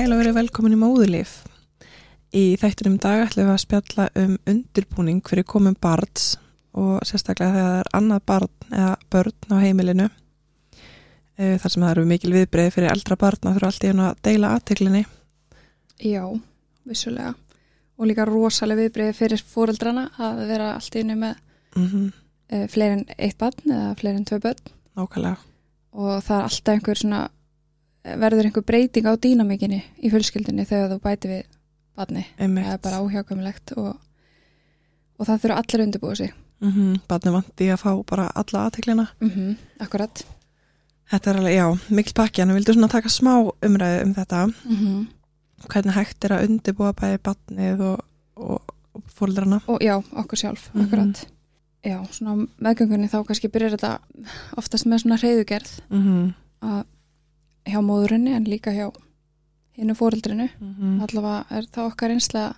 Sæl og verið velkomin í móðulíf. Í þættinum dag ætlum við að spjalla um undirbúning fyrir komum barns og sérstaklega þegar það er annað barn eða börn á heimilinu. Eh, Þar sem það eru mikil viðbreið fyrir eldra barn og þurfa allt í hennu að deila aðteglinni. Já, vissulega. Og líka rosalega viðbrið fyrir fóreldrana að vera allt í einu með Mm e, fleiri en eitt barn eða fleiri en tvö börn Nákvæmlega. og það er alltaf einhver svona eh, verður einhver breyting á dýnamíkinni í fjölskyldinni þegar þú bæti við barni. Einmitt. Það er bara óhjákvæmilegt og, og það þurfa allir undirbúið sig. Mm -hmm. Barni vandi að fá bara alla aðteglina. Mm Akkurat. Þetta er alveg, já, mikil pakki, en við vildum svona taka smá umræðu um þetta. Mm Hvernig hægt er að undirbúa bæði barnið og, og, og fóreldrana. Og já, okkur sjálf, Mhm. akkurat. Já, svona meðgöngunni þá kannski byrjar þetta oftast með svona reyðugerð -hmm. að hjá móðurinni en líka hjá hinnu fóreldrinu. Mm Allavega er það okkar einslega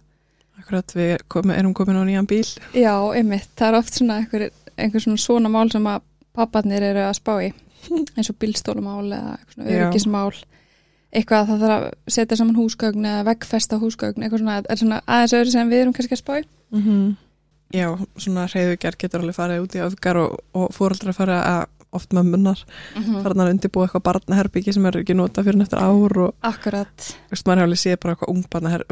Akkurat, við komi, erum komin á nýjan bíl. Já, einmitt, það er oft svona einhver, einhver svona svona mál sem að papparnir eru að spá í. Eins og bílstólumál eða öryggismál. Eitthvað að það þarf að setja saman húsgögn eða veggfesta húsgögn eitthvað svona, er svona aðeins öðru sem við erum kannski að spá í. Mm Já, svona reyðugjær getur alveg farið út í öfgar og, og fóreldrar farið að oft mömmunar mm. farnar að undirbúa eitthvað barnaherbyggi sem er ekki nota fyrir eftir ár og Akkurat, veist, maður alveg séð bara eitthvað ungbarnaher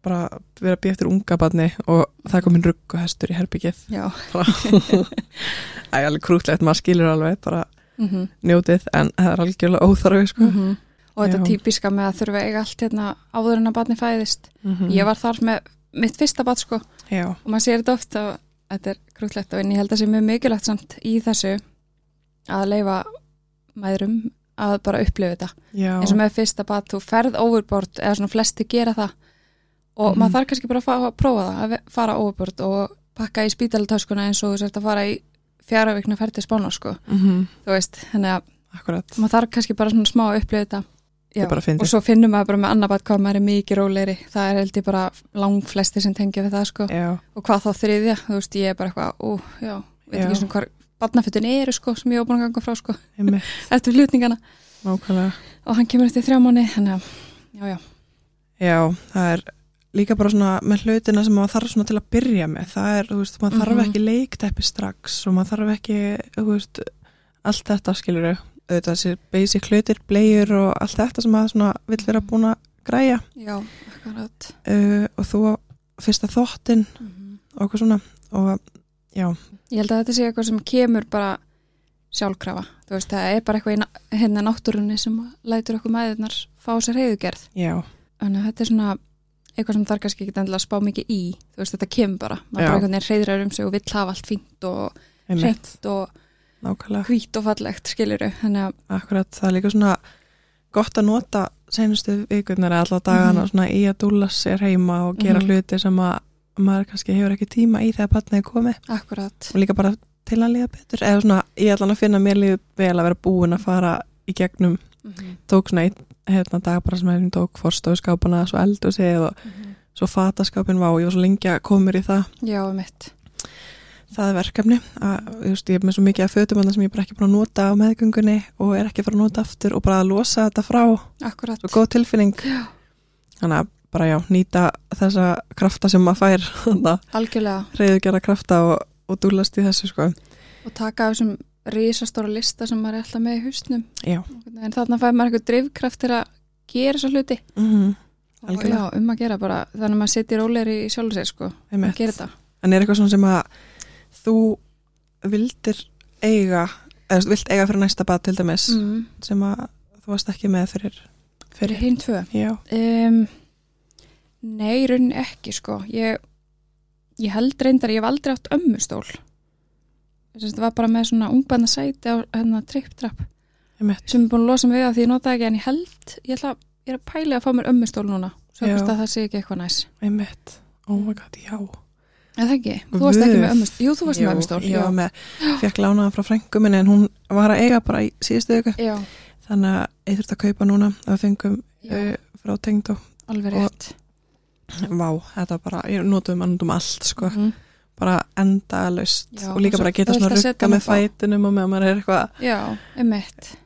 bara vera að býja eftir unga barni og það er komin rugg og hestur í herbyggið já. Það er alveg krútlegt, maður skilur alveg bara mm njótið en það er algjörlega óþarfi sko. og þetta Já. típiska með að þurfa að eiga allt hérna áður en að barni fæðist. Mm ég var þar með mitt fyrsta barn sko. Já, og maður sér þetta oft og þetta er krútlegt og en ég held að það sé mjög mikilvægt samt í þessu að leifa mæðrum að bara upplifa þetta. Já, eins og með fyrsta bat, þú ferð overboard eða svona flesti gera það. Og Mhm. maður þarf kannski bara að, fá, að prófa það að fara overboard og pakka í spítalatöskuna eins og þú sért að fara í fjara vikna ferð til spána sko, mm þú veist þannig að akkurat. maður þarf kannski bara svona smá að upplifa þetta. Fyndið. og svo finnum maður bara með annar bat hvað maður er mikið rólegri. Það er held ég bara langflesti sem tengja við það sko. Já, og hvað þá þriðja, þú veist, ég er bara eitthvað ú, já, veit Já. ekki svona barnafötun eru sko, sem ég var búin að ganga frá sko. Eftir flutningana nákvæmlega. Og hann kemur eftir þrjá mánu þannig að, já, já, Já, það er líka bara svona með hlutina sem maður þarf svona til að byrja með. Það er, þú veist, maður þarf Mhm. ekki leikteppi strax og maður þarf ekki, þú veist allt þetta skilur auðvitað þessi basic hlutir, bleiur og allt þetta sem maður svona vill vera búin að græja. Já, akkurat. Uh, og þú fyrsta þóttin og eitthvað svona. Og já, ég held að þetta sé eitthvað sem kemur bara sjálfkrafa, þú veist, það er bara eitthvað í na- hérna náttúrunni sem lætur okkur maðurnar fá sér heiðugerð já, þannig að þetta er svona eitthvað sem þarf kannski ekki endilega að spá mikið í. Þú veist, þetta kemur bara, maður bara einhvern veginn reyðrar um sig og vill hafa allt fínt og hreint og hvít og fallegt, skiluru þannig að, akkurat, það er líka svona gott að nota senustu vikurnar eða alla dagana Mhm. svona í að dúla sér heima og gera Mhm. hluti sem að maður kannski hefur ekki tíma í þegar barnið er komið. Akkurat. Og líka bara til að liða betur. Eða svona, ég ætla að finna mér líður vel að vera búin að fara í gegnum mm tók svona einn hérna, dag bara sem hefum tók forstóðskápana svo eldu sig og -hmm. svo fataskápin vá, ég var svo lengi að koma mér í það. Já, mitt það er verkefni. Að, veist, ég er með svo mikið af fötum þarna sem ég er bara ekki búin að nota á meðgöngunni og er ekki að fara að nota aftur og bara að losa þetta frá. Akkurat, svo góð tilfinning. Já. þannig að bara já, nýta þessa krafta sem maður fær reyðugjara krafta og, og dúlast í þessu sko. Og taka af þessum risastóra lista sem maður er alltaf með í hausnum. Já, en þarna fær maður eitthvað drifkraft til að gera svo hluti. Mm og Algjörlega. já, um að gera bara þannig að maður setjir rólegri í sjálfu sér sko að gera þetta. En er eitthvað svona sem að þú vildir eiga eða vilt eiga fyrir næsta bad til dæmis mm. sem að þú varst ekki með fyrir, fyrir hinn tvö? Já, um, nei, rauninni ekki sko. Ég, ég held reyndar, ég hef aldrei átt ömmustól. Þess að þetta var bara með svona ungbarna sæti á hérna tripp-trapp. Sem er búin að losa mig við að því ég nota ekki en ég held, ég ætla, ég er að pæli að fá mér ömmustól núna, svo Já. að það sé ekki eitthvað næs. Einmitt, oh my god, já. Það ekki, þú varst ekki með ömmustól. Jú, þú varst með ömmustól ég var með, fekk lánaðan frá frængu minni en hún var að eiga bara í síðustu já, þannig að ég þurfti að kaupa núna. Að fengum já, uh, frá tengd og og- vá, þetta var bara, ég notum að notum allt sko, Mhm. bara endalaust Já, og líka bara geta svona rugga með fætinum og með að maður er eitthvað já, emitt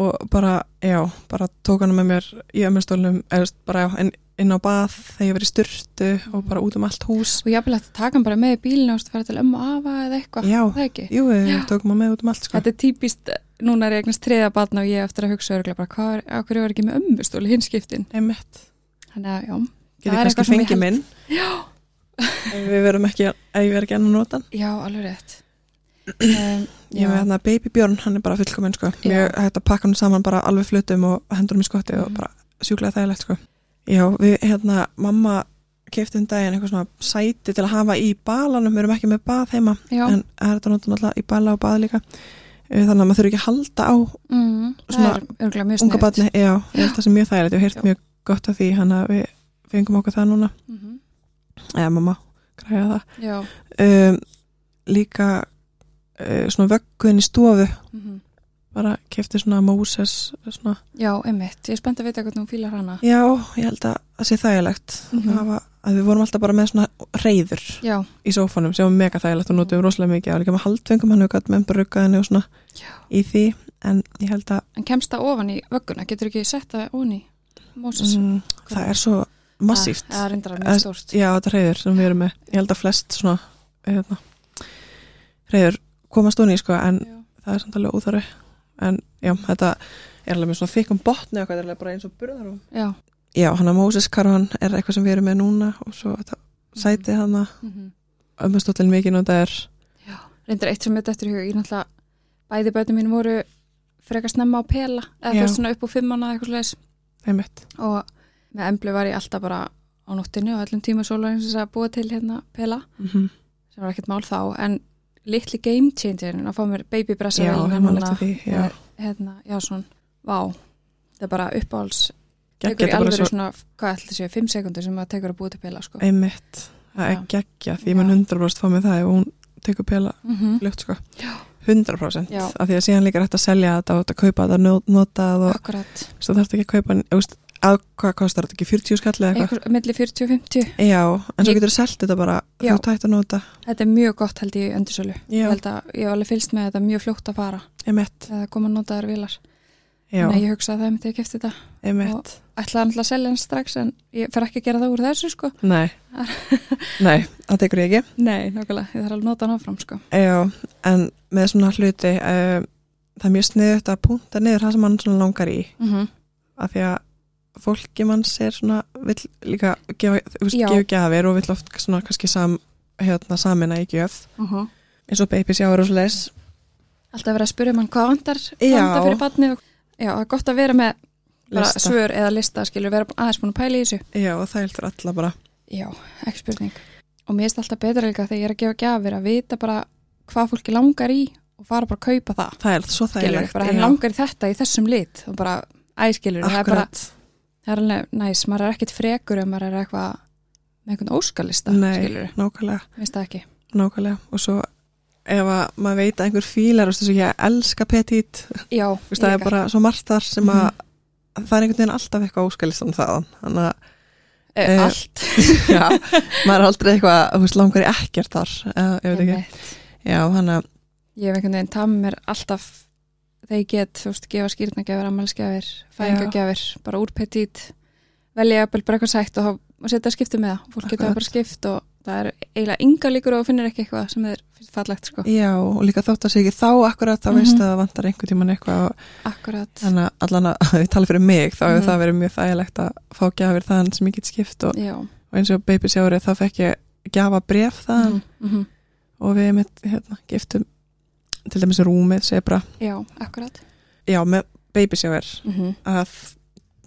og bara, já, bara tók hana með mér í ömmustólnum, eða bara já, inn, inn á bað þegar ég verið í styrtu og bara út um allt hús. Og jafnvel að taka hann bara með í bílinu og fara til ömmu afa eða eitthvað Já, það jú, við Já. tókum hann með út um allt sko. Þetta er típist, núna er ég eignast triða batna og ég eftir að hugsa örgulega bara hvað er, hverju var ekki með ömmustól hinskiptin? Þannig að já, getið kannski fengið minn? Ef við verum ekki, ef ég verð ekki enn að nota já alveg rétt. Um, ég með hérna Baby Björn, hann er bara fullkominn sko. Mjög hægt að pakka hann saman bara alveg flutum og hendur hann í skotti og Mhm. bara sjúklega þægilegt sko. já, við hérna, mamma kefti um daginn eitthvað svona sæti til að hafa í balanum, við erum ekki með bað heima já, en það er þetta náttúrulega alltaf í bala og bað líka. Þannig að maður þurfi ekki að halda á mm, svona unga badni, já, það sem mjög þægilegt. Ég hef heyrt mjög gott af því, hann að við fengum okkur það núna, mm -hmm. eða mamma græða það. Um, líka uh, svona vöggun í stofu. Mm bara kefti svona Moses svona. já, einmitt. Ég er spennt að vita hvernig hún fílar hana. Já, ég held að það sé þægilegt. Mhm. að, hafa, að við vorum alltaf bara með svona reyður já, í sófanum sem var mega þægilegt og notum rosalega mikið. Og líka með haldfengum hann gætt með bara ruggaðinni og svona já. í því en ég held að en kemst það ofan í vögguna, getur ekki sett það ofan í Moses? Mm, það er svo massíft. Það er reyndar Eh, mjög stórt. já, þetta reyður sem við erum með. Ég held að flest svona hérna, reyður komast onni sko, en já, það er samt alveg óþarfi. En já, þetta er alveg með svona þykkum botni og eitthvað, þetta er alveg bara eins og burðarum já. já, hann að Moses Karvan er eitthvað sem við erum með núna og svo þetta sæti hann að Mm ömmustóttin mikið nota er já. reyndar eitt sem þetta eftir hug ég náttúrulega, bæði bötum mín voru frekar snemma á pela eða fyrst svona upp á fimm mánuða eitthvað slags og með emblu var ég alltaf bara á nóttinu og öllum tíma sólarins að búa til hérna pela mm -hmm. sem var ekkert mál þá en litli game changerin að fá mér baby bressa já, því já, hérna, já svona, vá það er bara uppáhalds tekur í þetta alveg svo svona, hvað ætli séu, 5 sekundur sem það tekur að búa til pela sko einmitt, það er geggja því ég mun Já. 100% fá með það ef hún tekur pela mm -hmm. fljótt sko Já. 100% Já. af því að síðan líka hægt að selja þetta og þetta kaupa þetta notað og þú þarfst ekki að kaupa að hvað kostar þetta ekki 40 skall eða eitthvað? Milli 40 og 50 já, en svo Ég- getur þú selt þetta bara Já. þú tætt að nota. Þetta er mjög gott held ég öndursölu ég já, held að ég hef alveg fylst með þetta mjög fljótt að fara. Einmitt. Eða koma að nota þær vilar já, Nei, ég hugsa að það myndi ég kefti þetta. Einmitt. Ætlaði náttúrulega að selja hann strax en ég fer ekki að gera það úr þessu sko. Nei, nei, það tekur ég ekki. Nei, nákvæmlega, ég þarf alveg að nota hann áfram sko. Já, en með svona hluti um, það er mjög sniðut að punta niður það sem mann svona langar í. Mm -hmm. af því að fólki manns er svona vill líka gefa, gefa gjafir og vill oft svona kannski sam, hérna, samina í gjöf. Eins og baby sjáur og leis Alltaf verið að spyrja mann hvað vantar hvað Já. vantar fyrir batni og... Já, það er gott að vera með svör eða lista skilur vera aðeins búin að pæla í þessu. Já, og það fyrir alla bara. Já, ekki spurning. Og mér finnst alltaf betra líka þegar ég er að gefa gjafir að vita bara hvað fólki langar í og fara bara að kaupa það. Það er svo þægilegt langar í þetta í þessum lit og bara æskilur, það er bara það er alveg næs, maður er ekkit frekur ef maður er eitthvað með einhvern óskalista nei, nákvæmlega. Það nákvæmlega. Og svo ef að maður veit að einhver fílar veist, þess að ég elska petit. Já, það er bara svo margt þar sem að Mhm. það er einhvern veginn alltaf eitthvað óskalistan þaðan. Þannig að Eh, eh, allt. Já, maður er aldrei eitthvað þú veist, langar í ekkert þar eða, ég veit ekki, já, þannig að ég hef einhvern veginn tamið mér alltaf þegar ég get, þú veist, gefa skýrnagjafir ammælsgjafir, fæðingagjafir bara úr petit, velja bara eitthvað sætt og, og setja skipti með það fólk Akkurat. bara skipt og það er eiginlega ynga líkur og finnir ekki eitthvað sem er fallegt sko, já, og líka þótt að sé ekki þá akkurat, þá Mhm. veistu að það vantar einhvern tíman eitthvað akkurat þannig að allan að við tala fyrir mig þá hefur Mhm. það verið mjög þægilegt að fá gjafir þaðan sem ég get skipt og, og eins og baby sjárið þá fekk ég gjafa bref þaðan mm -hmm. og við mitt hérna, giftum til dæmis rúmið, sebra. Já, akkurat. Já, með baby sjáir mm -hmm. að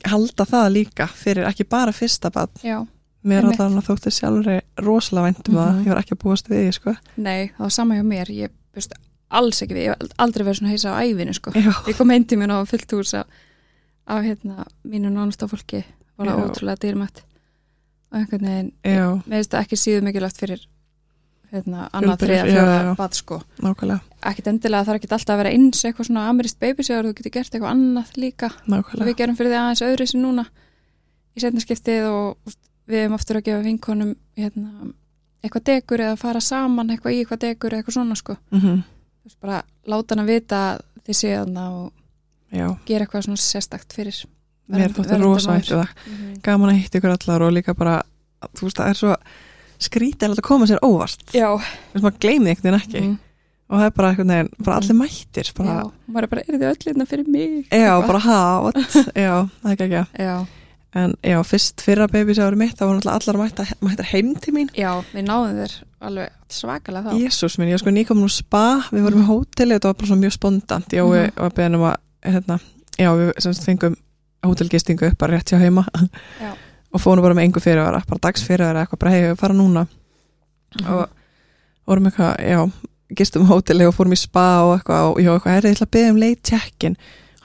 halda það líka fyrir ekki bara fyrsta bad já, mér Einmitt. allan að þótti sjálfur rosalega vænt um það, Mhm. ég var ekki að búast við sko. nei, það var sama hjá mér. Ég búst alls ekki við, ég hef aldrei verið svona heisa á ævinu sko. Já, ég kom til mér og fyllt hús af, af hérna, mínu nánasta fólki. Var það ótrúlega dýrmætt. Og einhvern veginn, mér finnst það ekki síðu mikilvægt fyrir hérna, annað þriða, já. bad sko. Nákvæmlega ekkit endilega þarf ekki alltaf að vera eins eitthvað svona amirist babysjáður, þú getur gert eitthvað annað líka. Nákvæmlega, við gerum fyrir því aðeins öðru sem núna í setna skiptið og við hefum oftur að gefa vinkonum hérna, eitthvað degur eða fara saman eitthvað í eitthvað degur eða eitthvað svona sko. Mm veist, bara láta hann að vita séu þarna og já, gera eitthvað svona sérstakt fyrir mér verðandi rosa hættu það. Mhm. gaman að hitta ykkur allar og líka bara þú veist, það er svo skrítið að koma sér óvart. Maður gleymi einhvern veginn ekki. Mhm. Og það er bara einhvern veginn, bara allir mættir bara, já, er bara, er þið öll hérna fyrir mig? já, Eitthvað. bara what já, það er ekki ekki Já, en já, fyrst fyrra babysjári mitt það voru allar mættar, mættar heim til mín já, við náðum þér alveg svakalega þá Jésús minn, ég var sko nýkomin úr spa við vorum í hóteli, þetta var bara svona mjög spondant ég Mhm. var beðin um að hérna, já, við semst fengum hótelgistingu upp bara rétt hjá heima Já. og fórum bara með engu fyrirvara, bara dags fyrirvara eitthvað, bara hei, við fara núna Mhm. og vorum eitthvað, já gistum hóteli og fórum í spa og eitthvað og já, eitthvað, er ég ætla að beða um leit check-in.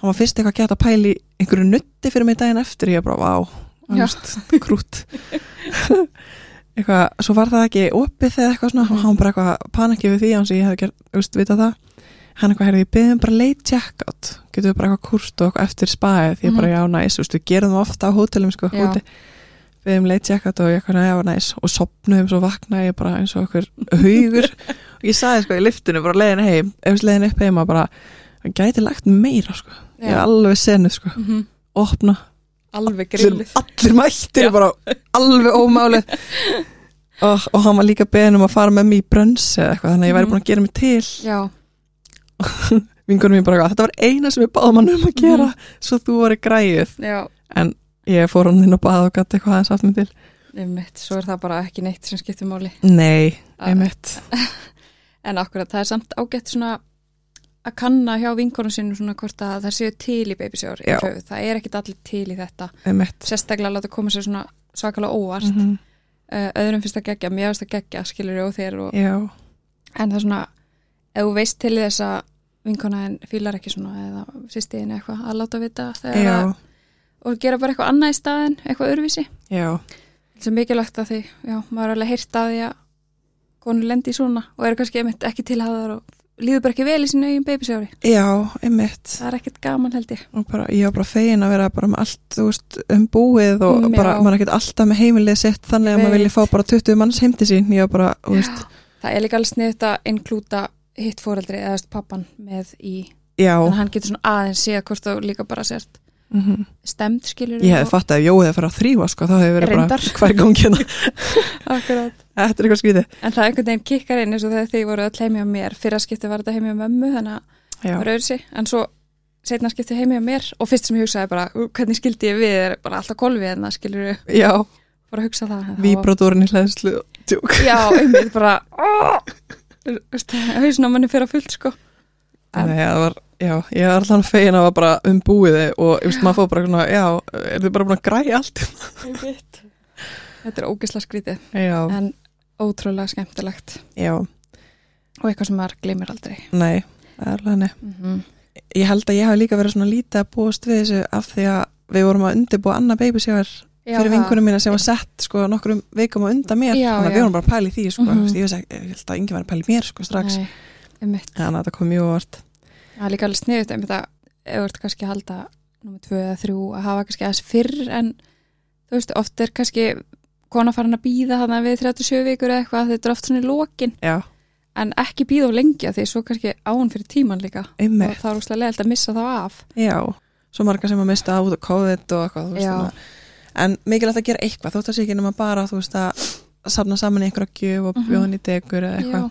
Hann var fyrst eitthvað að geta að pæli einhverju nutti fyrir mig daginn eftir, ég bara, vá Já. krút eitthvað, svo var það ekki opið eða eitthvað svona, og hann bara eitthvað panikið við því, hans ég hefði gert, auðvist, vita það. Hann eitthvað, herði, ég beðum bara late check-out. Getur við bara eitthvað kurt og eitthvað eftir spaðið því ég bara, já, næs, þú veist, við gerum það ofta á hótelum, sko, hóti beðum late check-out og ég eitthvað, já, næs. Og sopnuðum, svo vaknaði ég bara eins og okkur haugur. og ég sagði, sko, í liftinu, bara leiðin heim, ef leiðin upp heima, bara, það gæti lagt meira, sko, ég er alveg senuð, sko, Mhm. opna. Alveg allir, grillið. allir mættir Já. bara alveg ómálið. Og, og hann var líka beðin um að fara með mig í brönns eða eitthvað, þannig að ég væri Mhm. búin að gera mig til. Já, vingunum mín bara, þetta var eina sem ég báðum hann um að gera Mhm. svo þú var í græðið já, en ég fór hann inn og baða og gæti eitthvað aðeins aft mig til. Einmitt, svo er það bara ekki neitt sem skiptir máli. Nei, einmitt En akkurat, það er samt ágætt svona að kanna hjá vinkonum sínum svona hvort að það séu til í babysjór það er ekkit allir til í þetta. Einmitt. Sérstaklega að láta koma sér svona svakalega óvart. Mm uh, öðrum finnst það geggja, mér finnst það geggja skilur og þér og, en það er svona, ef þú veist til þess að vinkona en fílar ekki svona eða sýstiðin eitthvað að láta vita að, og gera bara eitthvað annað í staðin, eitthvað öðruvísi. Já. Sem mikilvægt að því, já, maður er alveg heyrt að því að konur lendi í svona og eru kannski einmitt ekki tilhæðar og líður bara ekki vel í sínu eigin babysjári já, einmitt. Það er ekkert gaman held ég. Bara, ég var bara fegin að vera bara með allt, þú veist, um búið og Mm, bara, já. maður er ekkert alltaf með heimilið sitt þannig að maður vilja fá bara 20 manns heim til sín bara, þú veist, það er líka alveg sniðt að inklúta hitt fóreldri eða pappan með í já. Þannig að hann getur svona aðeins séð hvort þú líka bara sért mm stemd skilur ég hefði fatt að Jói hefði farið að þrýfa sko, þá hefði verið Reyndar. bara hver gangina Akkurat. þetta er eitthvað skrítið. En það er einhvern veginn kikkar inn eins og þegar þið voru heimi á mér. Fyrra skipti var þetta heimi á mömmu þannig að það var öðru en svo setna skipti heimi á mér og fyrst sem ég hugsaði bara "Ú, hvernig skildi ég við? Er bara alltaf kolfið en það skilur við já. Bara að hugsa það víbródúrin í hlæðslu já, einmitt bara hausinn á manni fyrir að fullt sko. En- Nei, það var, já, ég var alltaf fegin að það var bara um búiði og just, maður fóð bara svona, já, er þið bara búin að græja allt þetta er ógisla skrítið já, en ótrúlega skemmtilegt. Já, og eitthvað sem maður gleymir aldrei. Nei það er alveg henni mm -hmm. ég held að ég hafi líka verið svona lítið að búast við þessu af því að við vorum að undirbúa annað babysjáar fyrir vinkunum mína sem var sett sko nokkrum vikum á undan mér. Já, þannig að við vorum bara að pæla í því sko, mm -hmm. ég, veist, ég held að yngi var að pæla í mér sko strax. Nei, þannig að þetta kom mjög óvart Það er líka alveg sniðut að ef þú ert kannski að halda nummið tvö eða þrjú að hafa kannski aðeins fyrr en þú veist, oft er kannski kona farin að býða þannig við 37 vikur eða eitthvað þetta er oft svona í lokin. Já, en ekki býða of lengi af því svo kannski án fyrir tíman líka. Og einmitt, það er úrslega leðilt að missa þá af. Já. Svo margar sem að mista á og COVID og eitthvað þú veist, að- en mikilvægt að gera eitthvað þótt að sé ekki nema bara þú veist að safna saman einhverja gjöf og Mhm. bjóðin í degur eða eitthvað. Já.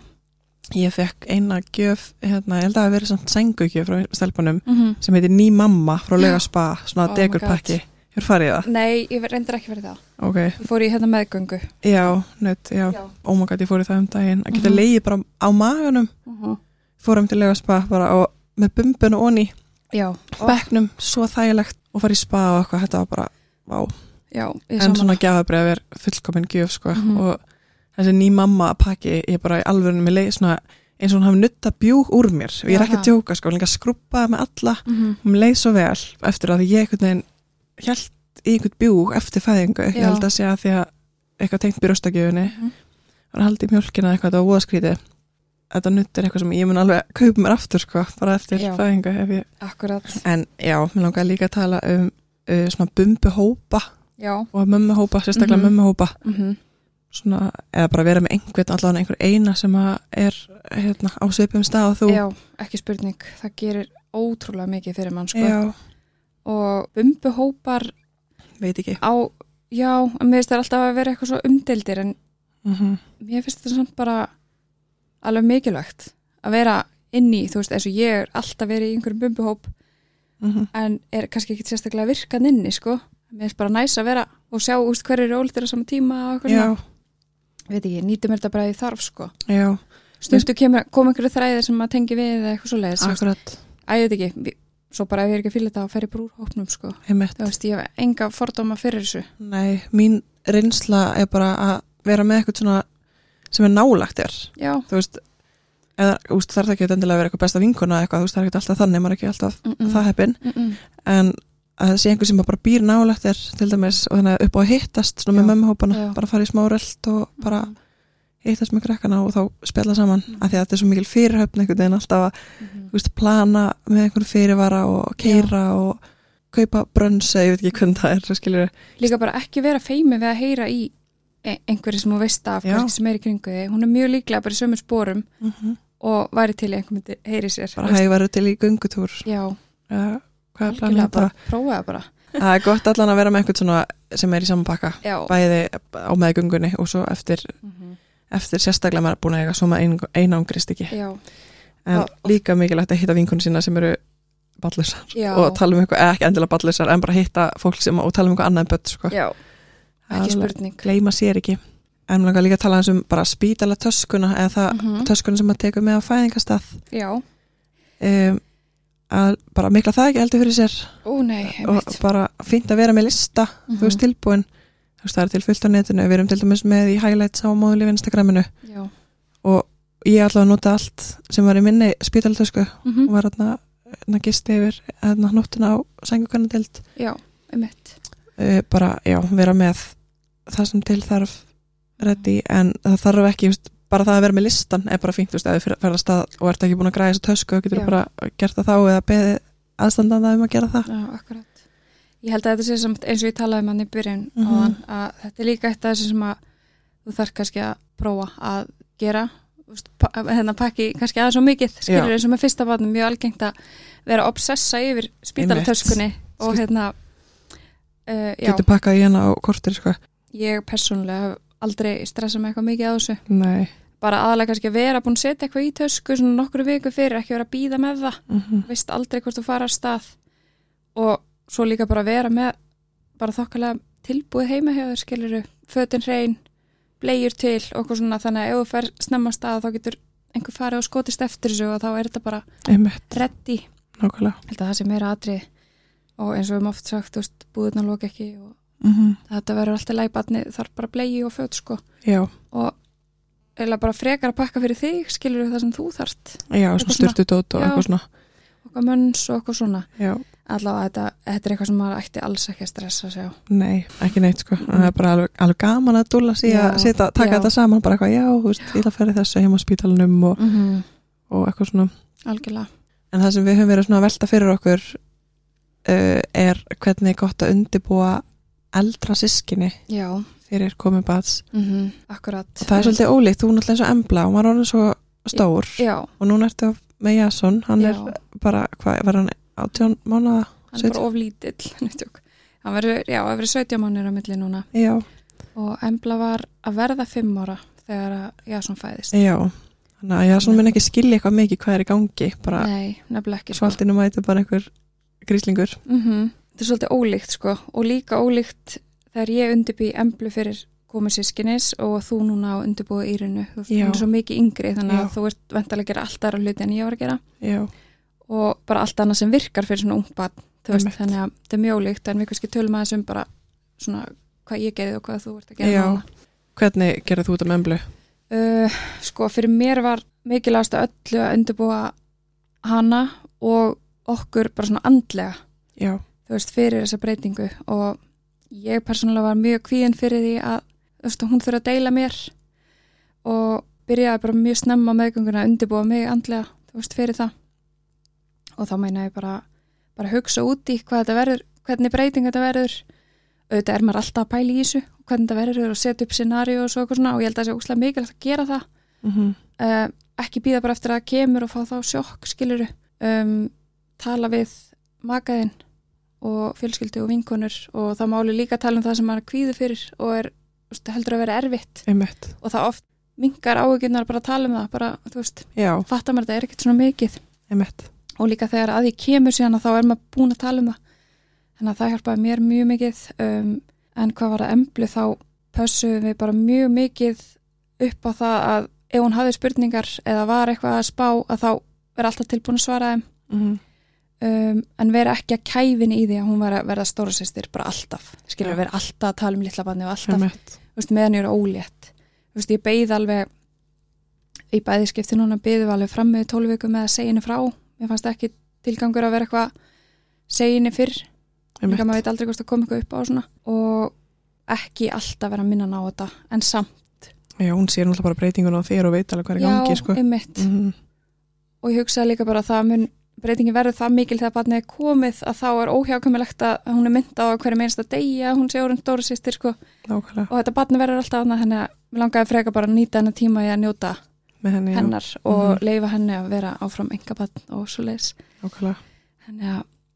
Ég fekk eina gjöf hérna, ég held að það hafi verið svona sengugjöf frá stelpunum Mhm. sem heitir Ný Mamma frá Laugaspa, svona Oh degurpakki hefur farið það? Nei, ég reyndar ekki fyrir það. Ok, Ég fór í hérna meðgöngu. Já, nött, já, Já. ómagat ég fór í það um daginn. Að geta Mhm. leiði bara á maganum. Fórum til Laugaspa bara og með bumbun og onni. Já, bekknum, svo þægilegt. Og fara í spa og eitthvað, þetta var bara vá, já, en svona gjafabrið er fullkomin gjöf sko. Mhm. og þessi ný mamma pakki ég bara í alvörunum með leið svona eins og hún hafi nutta bjúg úr mér. Og ég er ekki að djóka sko, hún líka skrúpaði með alla. Mhm. hún leið svo vel eftir að ég held í einhvern bjúg eftir fæðingu, ég held að segja því að eitthvað tengt byrjastagjöfunni Mhm. og haldi í mjölkina eitthvað, var voðaskrítið. Þetta nutt er eitthvað sem ég mun alveg kaupa mér aftur sko, bara eftir Já. fæðingu ef ég... En já, mér langar líka að tala um uh, svona bumbuhópa og mömmuhópa, sérstaklega Mhm. mömmuhópa. Mm svona, eða bara vera með einhvern allavega einhver eina sem er hérna, á svipum stað og þú? Já, ekki spurning. Það gerir ótrúlega mikið fyrir mann sko. já, og bumbuhópar veit ekki. á, já, mér finnst það alltaf að vera eitthvað svo umdeldir en mm mér finnst þetta samt bara alveg mikilvægt að vera inn í, þú veist, eins og ég er alltaf verið í einhverjum bumbuhóp -hmm. en er kannski ekki sérstaklega virkan inni sko, mér finnst bara næs að vera og sjá úst hverju eru ólítir á sama tíma og eitthvað veit ekki, nýtum þetta bara í þarf sko, já, stundu kemur, kom einhverju þræðir sem maður tengi við eða eitthvað svo leiðis, akkurat. Að ég veit ekki vi- svo bara ef ég er ekki að fylgja þetta og fer í brúrhópnum sko, einmitt. þú veist, ég hef enga fordóma fyrir þessu, Nei, mín reynsla er bara að vera með eitthvað svona sem er nálagt þér. Já. Þú veist, eða, úst, það er ekki endilega að vera eitthvað besta vinkona eða eitthvað, þú veist, það er ekki alltaf þannig maður er ekki alltaf mm -mm. það heppin. Mm -mm. en að það sé einhver sem bara býr nálagt þér til dæmis og þannig upp á að hittast Já, með mömmuhópana, já. bara fara í smá rölt og bara hittast með krakkana og þá spjalla saman, Mm. af því að þetta er svo mikil fyrirhöfn einhvern veginn alltaf að, Mhm. þú veist, plana með einhvern fyrirvara og keira og kaupa brönns eða ég veit ekki hvernig það er, svo skilur líka bara ekki vera feimi við að heyra í e- einhverju sem þú veist af Já. kannski sem er í kringu þig, hún er mjög líklega bara í sömu spórum mm -hmm. og væri til í einhver myndi heyri sér bara hæg verður til í göngutúr já, ja, hvað er planið þetta? prófa það bara Það er gott allan að vera með einhvern svona sem er í saman pakka, já, bæði á meðgöngunni og svo eftir, Mhm. eftir sérstaklega maður er búin að eiga svo maður ein, einangrist ekki já, en Já. líka mikilvægt að hitta vinkunni sína sem eru ballusar já, og tala um eitthvað, ekki endilega ballusar en bara hitta fólk sem og tala um eitthvað annað en börn sko. já, ekki spurning gleyma sér ekki en mér langar líka að tala um bara spítala töskuna eða það Mhm. töskuna sem maður tekur með á fæðingastað já, um, að bara mikla það ekki heldur fyrir sér. Ó nei og bara fínt að vera með lista Mhm. þú veist tilbúin. Þú veist það er til fullt á netinu. Við erum til dæmis með í highlights á móðulíf Instagraminu. Já, og ég allavega nota allt sem var í minni spítalatösku Mhm. og var hérna gisti yfir nóttina á sængukannadild já, einmitt. Uh, bara já vera með það sem til þarf reddi en það þarf ekki just, bara það að vera með listan er bara fínt, þú veist, ef þú ferð að og ert ekki búin að græða þessu tösku, þá getur Já. bara gert það þá eða beðið aðstandanda um að gera það Já, akkurat. Ég held að þetta sé samt eins og ég talaði um hann í byrjun Mhm. áðan, að þetta er líka eitt af þessu sem að þú þarf kannski að prófa að gera pa hérna pakki kannski aðeins svo mikið skilur eins og með fyrsta barnum mjög algengt að vera obsessa yfir spítalatöskunni og hérna uh, getur pakkað í hana á kortir sko. ég persónulega aldrei stressað með eitthvað mikið á þessu. Nei. Bara aðalega kannski að vera búin að setja eitthvað í tösku svona nokkru viku fyrir, ekki vera að býða með það. Mm veist aldrei hvort þú fara að stað. Og svo líka bara vera með bara þokkalega tilbúið heima hjá þér skiluru, fötin hrein blegjur til og eitthvað svona. Þannig að ef þú fer snemma stað þá getur einhver farið og skotist eftir þessu og þá er þetta bara reddi, held að það sé meira atrið og eins og við höfum oft sagt, búðurna lók ekki og mm þetta verður alltaf lægbatni þarf bara blegi og föt sko. Já, og eða bara frekar að pakka fyrir þig skilur það sem þú þarft. Já, svona styrtu dót og eitthvað svona. Okkar mönns og eitthvað svona. Já, allavega þetta, þetta er eitthvað sem maður ætti alls ekki að stressa sig á. Nei, ekki neitt sko. Það er bara alveg, alveg gaman að dúlla sig að setja, taka þetta saman bara eitthvað, já, þú veist, ég ætla að ferja þessu heim á spítalunum og, mm -hmm. og eitthvað svona. Algjörlega. En það sem við höfum verið svona að velta fyrir okkur uh, er hvernig er gott að undibúa eldra sískinni já, fyrir komið bats mm akkurat. Það er svolítið ólíkt, þú er náttúrulega eins og embla og maður er orðin svo stór. Já, og núna ertu með Jason, hann já, er bara, hvað, var hann átján mánuða? hann er bara oflítill hann verður, já, það verður 17 mánir á milli núna. Já, og Embla var að verða 5 ára þegar Jason fæðist. Já þannig að Jason mun ekki skilja eitthvað mikið hvað er í gangi, bara nei, nefnilega ekki sko. svaltinu mæti bara einhver gríslingur. Mm þetta er svolítið ólíkt sko og líka ólíkt þegar ég undirbý Emblu fyrir komið sískinis og þú núna á undirbúið Írinu þú Já. er svo mikið yngri þannig Já. að þú ert vendalega að gera allt aðra hluti en ég var að gera Já, og bara allt annað sem virkar fyrir svona ung barn þú veist, Einmitt. þannig að þetta er mjög ólíkt en við kannski tölum aðeins um bara svona hvað ég gerði og hvað þú ert að gera Já. hvernig gerði þú þetta með emblu? uh, sko fyrir mér var mikilvægast að öllu að undirbúa hana og okkur bara svona andlega Já, þú veist, fyrir þessa breytingu. Og ég persónulega var mjög kvíðin fyrir því að þú veist, hún þurfa að deila mér og byrjaði bara mjög snemma meðgönguna að undirbúa mig andlega, þú veist, fyrir það. Og þá meina ég bara bara hugsa út í hvað þetta verður hvernig breyting þetta verður. Auðvitað er maður alltaf að pæla í þessu hvernig þetta verður og setja upp scenaríu og svo eitthvað svona og ég held að það sé úslega mikilvægt að gera það. Mm uh, ekki býða bara eftir að kemur og fá þá sjokk skiluru um, tala við makaðinn og fjölskyldu og vinkonur og þá máli líka tala um það sem hann kvíður fyrir og er, veist, heldur að vera erfitt. Einmitt, og það oft mingar áhugjurnar bara að tala um það bara, þú veist, fattar maður þetta er ekkert svona mikið. Einmitt. Og líka þegar að því kemur síðan að þá er maður búin að tala um það. Þannig að það hjálpaði mér mjög mikið um, en hvað var að emblu þá pössum við bara mjög mikið upp á það að ef hún hafði spurningar eða var eitthvað að spá að þá vera alltaf tilbúin að svara þeim. Mm um, en vera ekki að kæfin í því að hún var að verða stóra sýstir bara alltaf, skilur Já. vera alltaf að tala um litla banni og alltaf, veist, meðan ég er ólétt. Veist, ég beið alveg í bæðiskipti núna við alveg fram með tólf viku með að segja henni frá. Mér fannst ekki tilgangur að vera eitthvað segja henni fyrr, líka einmitt, maður veit aldrei hvort það kom eitthvað upp á svona. Og ekki alltaf vera að minna ná þetta. En samt, já, hún sér náttúrulega bara breytingun á þér og veit alveg hvað er í gangi, sko. mm og ég hugsaði líka bara að það mun breytingi verður það mikil þegar barnið er komið að þá er óhjákvæmilegt að hún er myndað á hverju degi að hún sé orðin stóra sýstir sko. Nákvæmlega, og þetta barnið verður alltaf annað þannig að við langaði freka bara að nýta hennar tíma í að njóta henni, já, hennar og Mhm. leifa henni að vera áfram enga barn og svo leiðis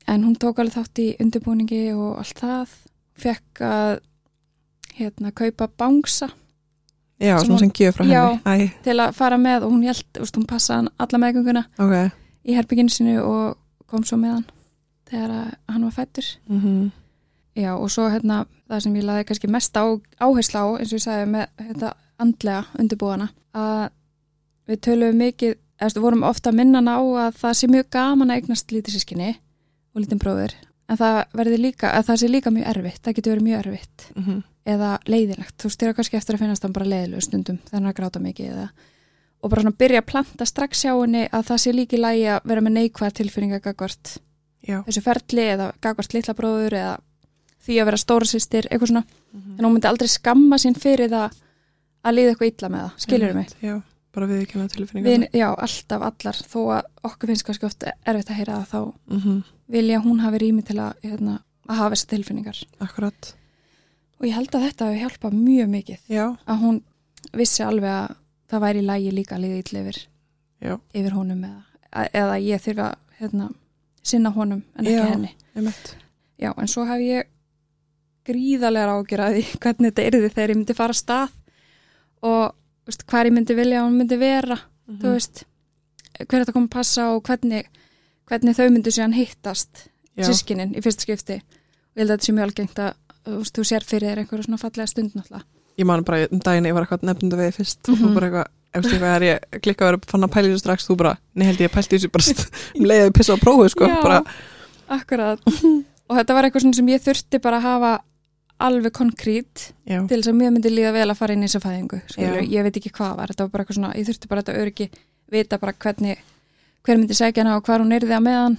en hún tók alveg þátt í undirbúningi og allt það. Fekk að hérna kaupa bangsa. Já, svona sem gjöf frá Já. henni. Æ, til að fara með og hún held, hún passaði alla meðgönguna. Ok í herbygginu sinu og kom svo með hann þegar hann var fættur mm Já, og svo hérna það sem ég laði kannski mest á, áherslu á eins og ég sagði með þetta andlega undirbúana að við töluðum mikið, við vorum ofta að minna hana á að það sé mjög gaman að eignast lítið sískinni og lítið bróður en það verði líka, að það sé líka mjög erfitt það getur verið mjög erfitt -hmm. eða leiðilegt, þú styrir kannski eftir að finnast hann bara leiðilegu stundum er að gráta mikið eða, og bara svona byrja að planta strax hjá henni að það sé líki lægi að vera með neikvæða tilfinninga gagvart já, þessu ferli eða gagvart litla bróður eða því að vera stóra sýstir, eitthvað svona. Mhm. en hún myndi aldrei skamma sín fyrir það að líða eitthvað illa með það, mig? Einmitt, já, bara við ekki með tilfinningar Við, já, alltaf allar, þó að okkur finnst kannski oft erfitt að heyra það þá mm -hmm. vilja hún hafi rými til að, hérna, að hafa þessar tilfinningar. Akkurat, og ég held að þetta hefur hjálpað mjög mikið já, að hún vissi alveg að það væri lægi líka að liða illa yfir, já, yfir honum eða, eða ég þurfa að hérna, sinna honum en ekki Já. henni. Já, en svo hef ég gríðarlega ágjörði hvernig þetta yrði þegar ég myndi fara af stað og veist, hvar ég myndi vilja að hún myndi vera, Mhm. þú veist hver þetta kom að passa og hvernig hvernig þau myndu síðan hittast já, sískinin í fyrsta skipti. Og ég held að þetta sé mjög algengt að þú, sér fyrir þér einhverju svona fallega stund náttúrulega ég man bara um daginn ég var eitthvað nefndu við fyrst. Og þú Mhm. bara eitthvað eftir eitthvað er ég klikka að vera fann að pæla í þessu strax þú bara, nei held ég að pælti þessu bara um leiðið pissa á prófu sko Já, bara, akkurat. Og þetta var eitthvað sem ég þurfti bara að hafa alveg konkrít já, til þess að mér myndi líða vel að fara inn í þessa fæðingu ég veit ekki hvað var, þetta var bara eitthvað svona ég þurfti bara þetta öryggi, vita bara hvernig hver myndi segja hana og hvar hún yrði að meðan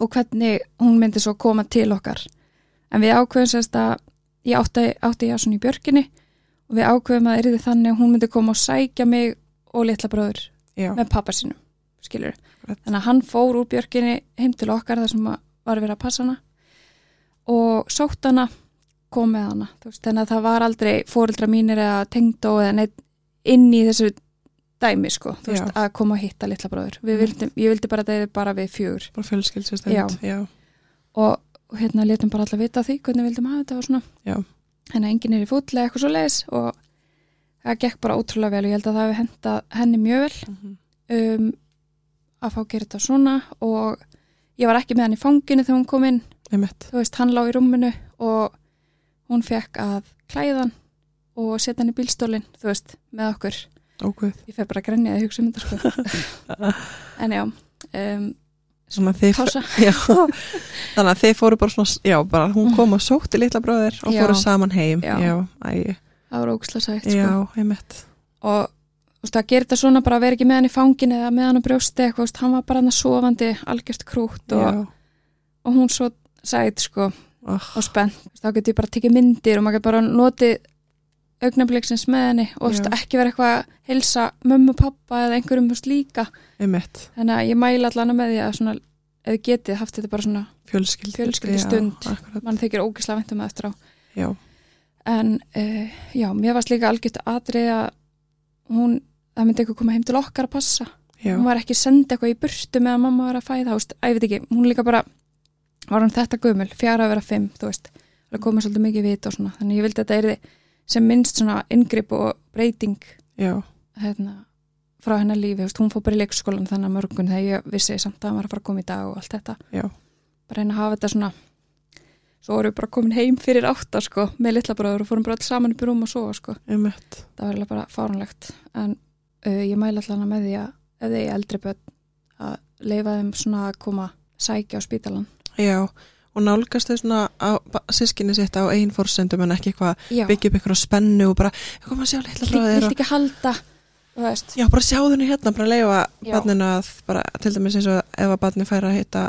og hvernig hún myndi svo koma til okkar. En við ákveðum sérst að ég átti, átti svona í björkinni og við ákveðum að yrði þannig að hún myndi koma og sækja mig og litla bróður já, með pappa sinum, skilur þannig að hann fór úr björkinni heim til okkar þar sem að var verið að passa hana og sótt hana kom með hana, veist, þannig að það var aldrei fóreldra mínir eða tengdó eða neitt inn í þessu dæmi sko, þú veist, að koma að hitta litla bróður, við Mhm. vildum, ég vildi bara að það er bara við fjögur. Bara fjölskyldstund Já. já, og og hérna letum bara alla vita því hvernig við vildum hafa þetta og svona. Já. en enginn er í fútlega eitthvað svo leiðis og það gekk bara ótrúlega vel og ég held að það hefði hentað henni mjög vel. Mhm. um, að fá að gera þetta svona og ég var ekki með hann í fanginu þegar hún kom inn. Þú veist, hann lá í rúminu og hún fekk að klæða hann og setja hann í bílstólinn þú veist, með okkur. Óguð ég fer bara að grenja að hugsa um þetta sko. En já um, þannig að þið fóru bara svona, já, bara hún kom og sótti litla bróðir og Já. fóru saman heim. Já. já, það var ógæslega sætt sko. og veist, að gera þetta svona bara að vera ekki með hann í fanginu eða með hann á brjósti eitthvað, veist, hann var bara hann að sofandi algjört krút og, og hún svo sætt sko oh, og veist, þá getur ég bara tekið myndir og maður getur bara notið augnabliksins með henni og Já. ekki vera eitthvað að heilsa mömmu, pappa eða einhverjum veist, líka. Einmitt. Þannig að ég mæla allan með því að svona, ef þið getið haft þetta bara svona fjölskyldi, Fjölskyldustund. já, akkurat, mann þykir ógislega væntum að eftir á. Já, en uh, já, mér varst líka algjört atrið að hún, það myndi eitthvað koma heim til okkar að passa. Já, hún var ekki senda eitthvað í burtu með að mamma var að fæða, þú veist, að ég veit ekki hún líka bara, var hann þetta gömul fjara að vera fimm, þú veist. Það komið svolítið mikið vit og svona, þannig ég vildi að þetta er sem minnst svona inngrip og breyting já, hérna, frá hennar lífi, þú veist, hún fór bara í leikskólan þannig að morgun þegar ég vissi samt að hann var að fara að koma í dag og allt þetta. Já, bara reyna að hafa þetta svona svo vorum við bara komin heim fyrir átta sko, með litla bróður og fórum bara alls saman upp í rúm og svo sko, það var bara fárunlegt en uh, ég mæla allan með því að ef þið er eldri börn að leifa þeim svona að koma sækja á spítalan já, og nálgast þau svona á sískinni sitt á einn fórsendum en ekki eitthvað byggja upp eitthvað spennu og bara, koma að sjá litla bróðir vilt og ekki halda Já, bara sjáðu henni hérna, bara leifa Já. barninu að, bara, til dæmis eins og ef að barni fær að hitta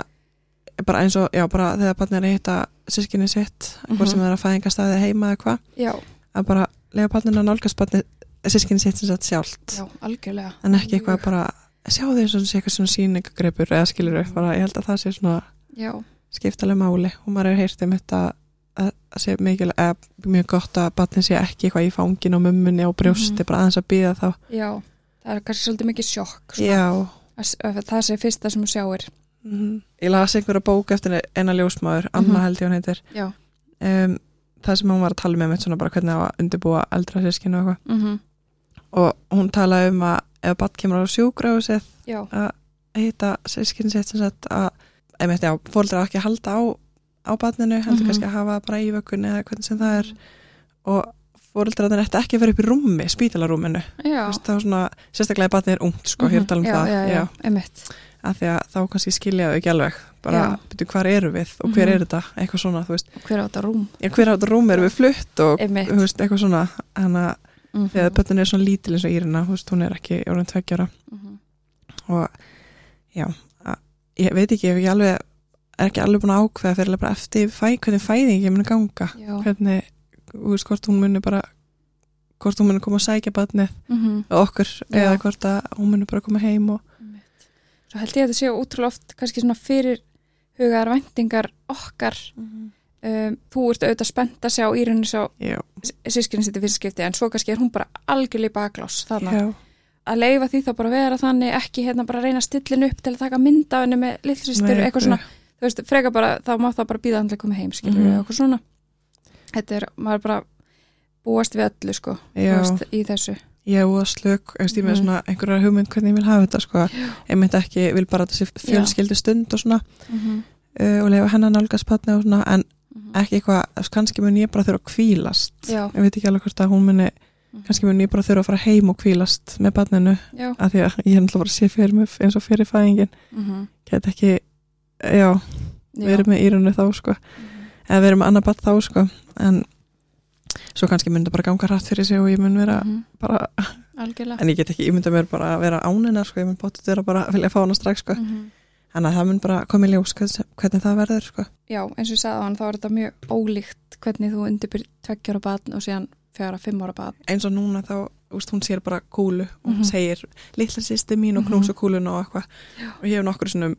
bara eins og, já, bara þegar barni er að hitta sískinni sitt, Mhm. hvort sem það er að fæðinga staðið heima eða hvað, að bara leifa barninu að nálgast barni sískinni sitt sem sagt sjálft. Já, en ekki eitthvað bara, sjáðu eins og sé eitthvað svona síningagripur eða skilur upp, bara ég held að það sé svona já, skiptalega máli og maður hefur heyrt um þetta að það sé mjög gott að barni sé ekki eitthvað í fangin og mummunni og brjósti, Mhm. bara aðeins að býða þá. Já það er kannski svolítið mikið sjokk að það sé fyrsta sem þú sjáir. Mm Ég las einhverja bók eftir eina ljósmaður, Anna Mhm. held ég hún heitir. Um, það sem hún var að tala með mitt svona bara hvernig á að undirbúa eldra sískinu og eitthvað. Mm og hún talaði um að ef batt kemur á já, að hitta sískinu sitt sem sagt að einmitt já, fóldra ekki að halda á á batninu, heldur Mhm. kannski að hafa bara í vökkunni eða hvernig sem það er. Og fóldra þannig ætti ekki að vera upp í rúmi spítalarúminu, þá svona sérstaklega ef batnið er ungt sko, hér er að tala um já, það. já, já, einmitt. Að því að þá kannski skilja þau ekki alveg. Bara, byrju, hvar eru við og hver Mhm. er þetta, eitthvað svona, þú veist. Hver á þetta rúm? Já, hver á þetta rúm eru við flutt og þú veist, eitthvað svona, að Mhm. þegar börnin er svona lítil eins og Írina, þú veist, hún er ekki orðin tveggjara Mhm. og já, að, ég veit ekki, ég hef ekki alveg er ekki alveg búin að ákveða fyrir bara eftir fæ, hvernig fæðingi muni ganga. Já, hvernig, þú veist, hvort hún muni bara hvort hún muni koma að sækja barnið Mhm. og okkur, Já. eða hvort að hún muni bara koma heim og. Svo held ég að þetta séu útrúlega oft kannski svona fyrir hugar væntingar okkar. Um, þú ert auðvitað spennt að sjá Írunni sjá já, sískinni sitt í fyrsta skipti en svo kannski er hún bara algjörlega í baklás þarna. Já, að leifa því þá bara vera þannig ekki hérna bara reyna stillin upp til að taka mynd af henni með lillsýstur, eitthvað svona. þú veist, freka bara, þá má það bara býða að koma heim skilur við, eitthvað svona. Þetta er, maður bara búast við öllu sko, já. veist, í þessu. Ég og slök, ég veist, ég með Mhm. svona einhverjar hugmynd hvernig ég vil hafa þetta, sko. Ég myndi ekki, vil bara þessi fjölskyldu stund og svona, mm -hmm. uh, og lefa hennan nálgast patni og svona, en ekki eitthvað, þú veist, kannski mun ég bara þurfa að kvílast Já. ég veit ekki alveg hvort að hún muni kannski mun ég bara þurfa að fara heim og kvílast með patninu, já, af því að ég er náttúrulega bara að sé fyrir mig eins og fyrir fæðingin mm -hmm. get ekki, já, verið með írunni þá, sko eða verið með annar bat þá, sko en svo kannski mun það bara ganga hratt fyrir sig og ég mun vera Mhm. bara algjörlega en ég get ekki ímynda mér bara að vera ánina sko, ég mun bótið vera bara að vilja fá hana strax sko. Mhm. þannig að það mun bara koma í ljós hvernig, það verður sko. Já, eins og ég sagði á hann, þá er þetta mjög ólíkt hvernig þú undirbyrð tveggjar á batn og síðan fjara fimm ára batn. eins og núna þá, úst, hún sér bara kúlu og hún Mhm. segir litla sýsti mín og Mhm. knúsa kúluna og eitthvað og ég hef nokkur svona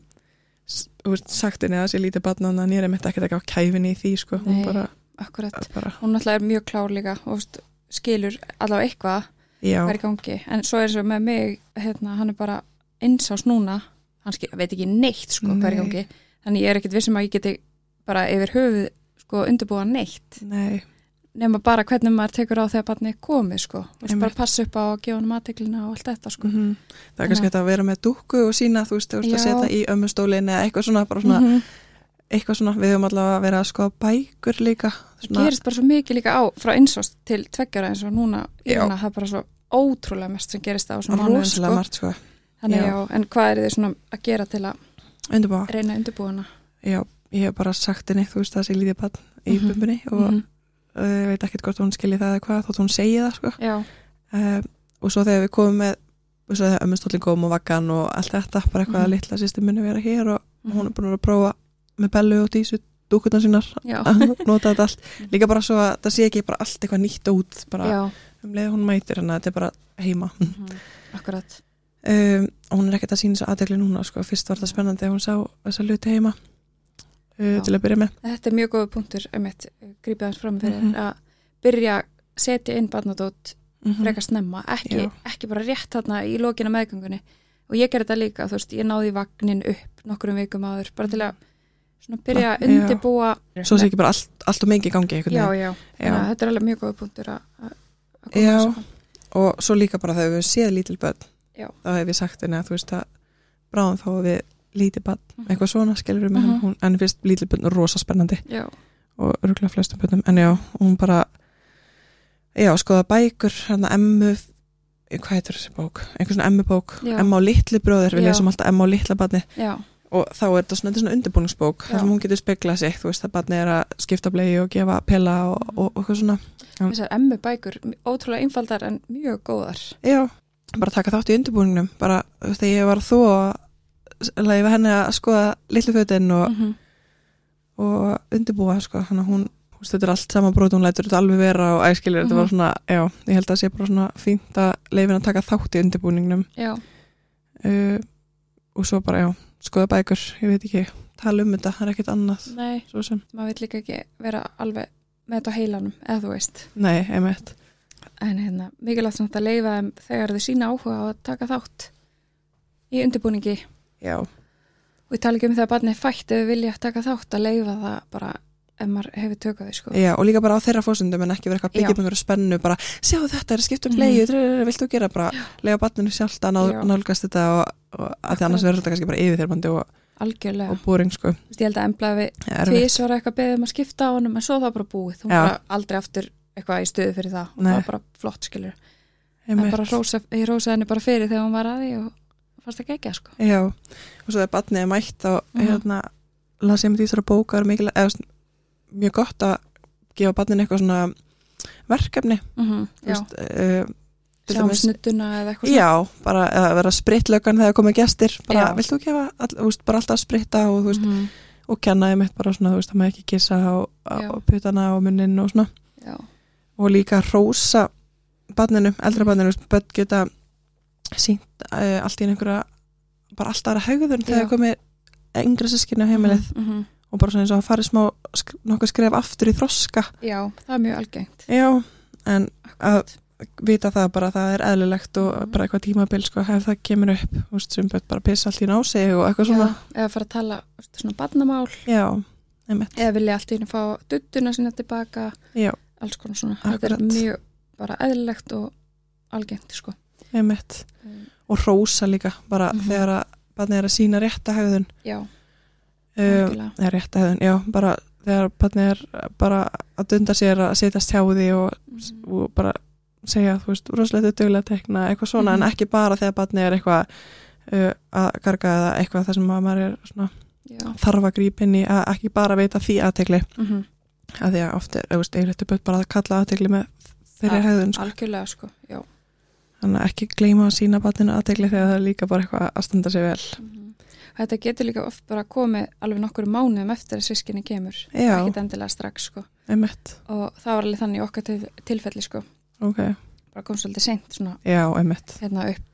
úst, sagt henni að sé lítið batna en ég er mitt ekki ekki á kæfinni í því sko. hún Nei. bara, bara Hún náttúrulega er mjög klár líka og skilur allavega eitthvað er í gangi. En svo er svo með mig, hérna, hann er bara einsás núna, hann skil, veit ekki neitt sko Nei. gangi. Þannig ég er ekkit vissum að ég geti bara yfir höfuð sko undirbúa neitt. nei, Nefna bara hvernig maður tekur á þegar batni er komið sko. Þú veist, bara passa upp á að gefa hann mateklina og allt þetta sko. mm það er kannski hægt að vera með dúkku og sína, þú veist, þú veist að setja í ömmustólin eða eitthvað svona, bara svona Mhm. eitthvað svona, við höfum allavega að vera að skoða bækur líka það svona, gerist bara svo mikið líka á frá einsás til tveggjara eins og núna. Íruna, það er bara svo ótrúlega mest sem gerist á svona mánuðum sko. margt sko, Þannig, Já. já. en hvað er þið svona að gera til að undirbúa reyna undirbúina já, ég hef bara sagt henni, þú veist það sé lítið bann í Mhm. bumbunni og Mhm. Ég veit ekkert hvort hún skilji það eða hvað þótt hún segi það sko uh, og svo þegar við komum með ömmustóllin kom og vakkan og allt þetta bara eitthvað Mhm. að litla sýsti minni vera hér og Mhm. hún er búin að prófa með bellu og dísu dúkutan sínar að nota þetta allt líka bara svo að það sé ekki bara allt eitthvað nýtt út bara já. um leið hún mætir hann að þetta er bara heima Mhm. akkurat um, og hún er ekkert að sína svo aðdegli núna sko. fyrst var það spennandi að hún sá þessa luti heima uh, Já. til að byrja með þetta er mjög góða punktur um eitt, grípið hans fram fyrir Mhm. að byrja að setja inn barnadót mm frekar snemma, ekki, Já. ekki bara rétt þarna í lokina meðgöngunni og ég gerði þetta líka, þú veist, ég náði vagnin upp nokkrum vikum áður, bara til að svona byrja að Já. undirbúa svo sé ekki bara allt, allt og mikið í gangi já, já, að þetta er alveg mjög góð punktur að koma Já. þessu og svo líka bara þegar við séð lítil börn Já. þá hef ég sagt henni að þú veist að bráðum fáum við lítið börn Mhm. eitthvað svona skilur við með Mhm. hún en fyrst lítil börn er rosa spennandi. Já, og örgulega flestum börnum en já, hún bara já, skoða bækur hérna emmu hvað heitir þessi bók, einhver svona emmu bók emma á litli bróðir, við lesum alltaf emma á litla barni já, og þá er þetta svona, svona undirbúningsbók þar sem hún getur speglað sig, þú veist að barni er að skipta blei og gefa pela og, og, og eitthvað svona. Þessar emmu bækur ótrúlega einfaldar en mjög góðar. Já, bara taka þátt í undirbúningnum bara þegar ég var þú að leifa henni að skoða litlu fötin og, -hmm. og undirbúa sko, hann að hún þetta er allt saman brot, hún lætur þetta alveg vera og æskilir, þetta Mhm. var svona, já, ég held að það sé bara svona fínt að leifin að taka þátt í undirbúningnum. Já, uh, og svo bara, já, skoða bækur ég veit ekki, tala um þetta, það er ekkert annað nei, maður vil líka ekki vera alveg með þetta á heilanum, eða þú veist. Nei, einmitt. En hérna, mikilvægt samt að leifa þegar þau sína áhuga á að taka þátt í undirbúningi Já, og ég tala ekki um þegar barni er fætt ef við vilja taka þátt að leifa það bara ef maður hefur tökað því sko. Já, og líka bara á þeirra fósundum en ekki vera eitthvað byggjum einhverju spennu bara, sjá þetta er skipt um Mhm. bleiu mm. viltu gera? Bara, lega barninu sjálft að ná, Já. nálgast þetta og, og að því annars Akkurat. verður þetta kannski bara yfirþyrmandi og, algjörlega, og búring sko. Þú ég held að embla við Erfitt. tvís var eitthvað beðið um að skipta á honum en svo það bara búið, hún bara aldrei aftur eitthvað í stöðu fyrir það. Það var bara flott skilur, rósa, ég rósa henni bara fyrir þegar hún var að því og fannst það ekki sko. Já, og svo þegar barnið er mætt og Mhm. hérna las ég með því þessara bókar svona, mjög gott að gefa barninu eitthvað svona verkefni. Mm já, veist, uh, til sjáum snudduna eða eitthvað Já, bara að vera spritlökan þegar komið gestir, bara vilt þú gefa all, veist, bara alltaf að spritta og, þú veist, Mhm. og kenna þeim eitt bara svona, þú veist, það maður ekki kissa á, á putana og munnin og svona. Já, og líka hrósa barninu, eldra veist, börn geta sínt uh, allt í einhverja bara alltaf aðra haugðun þegar komið yngra sískinu á heimilið Mhm, mhm. og bara svona eins og að fara smá sk nokkuð skref aftur í þroska. Já, það er mjög algengt. Já, en að Akkurat. vita það bara að það er eðlilegt og Mhm. bara eitthvað tímabil sko ef það kemur upp, þú veist, sem bara pissa allt í ná sig og eitthvað svona. Já, eða fara að tala svona barnamál. Já, einmitt, eða vilja allt í henni fá duttuna sinna tilbaka. Já, alls konar svona, þetta Akkurat. er mjög bara eðlilegt og algengt sko einmitt Mm. og hrósa líka, bara Mhm. þegar að barnið er að sína rétta haugðun já, um, algjörlega eða rétta haugðun, já, bara þegar barnið er bara að dunda sér að setjast hjá því og, Mhm. og bara segja, þú veist, rosalega duglega að tekna eitthvað svona, Mhm. en ekki bara þegar barnið er eitthvað uh, að garga eða eitthvað þar sem að maður er svona já, þarf að ekki bara veita því aðtegli mm að því að oft þú veist, eiginlega börn bara að kalla aðtegli með þeirri Ja, hegðun sko. algjörlega sko já. Þannig að ekki gleyma að sína barninu aðtegli þegar það er líka bara eitthvað að standa sig vel. Mhm. þetta getur líka oft bara komið alveg nokkur mánuðum eftir að sískinni kemur. Já. ekkit endilega strax sko. Einmitt, og það var alveg þannig okkar til, tilfelli sko. Ok, bara kom svolítið seint svona já, hérna upp.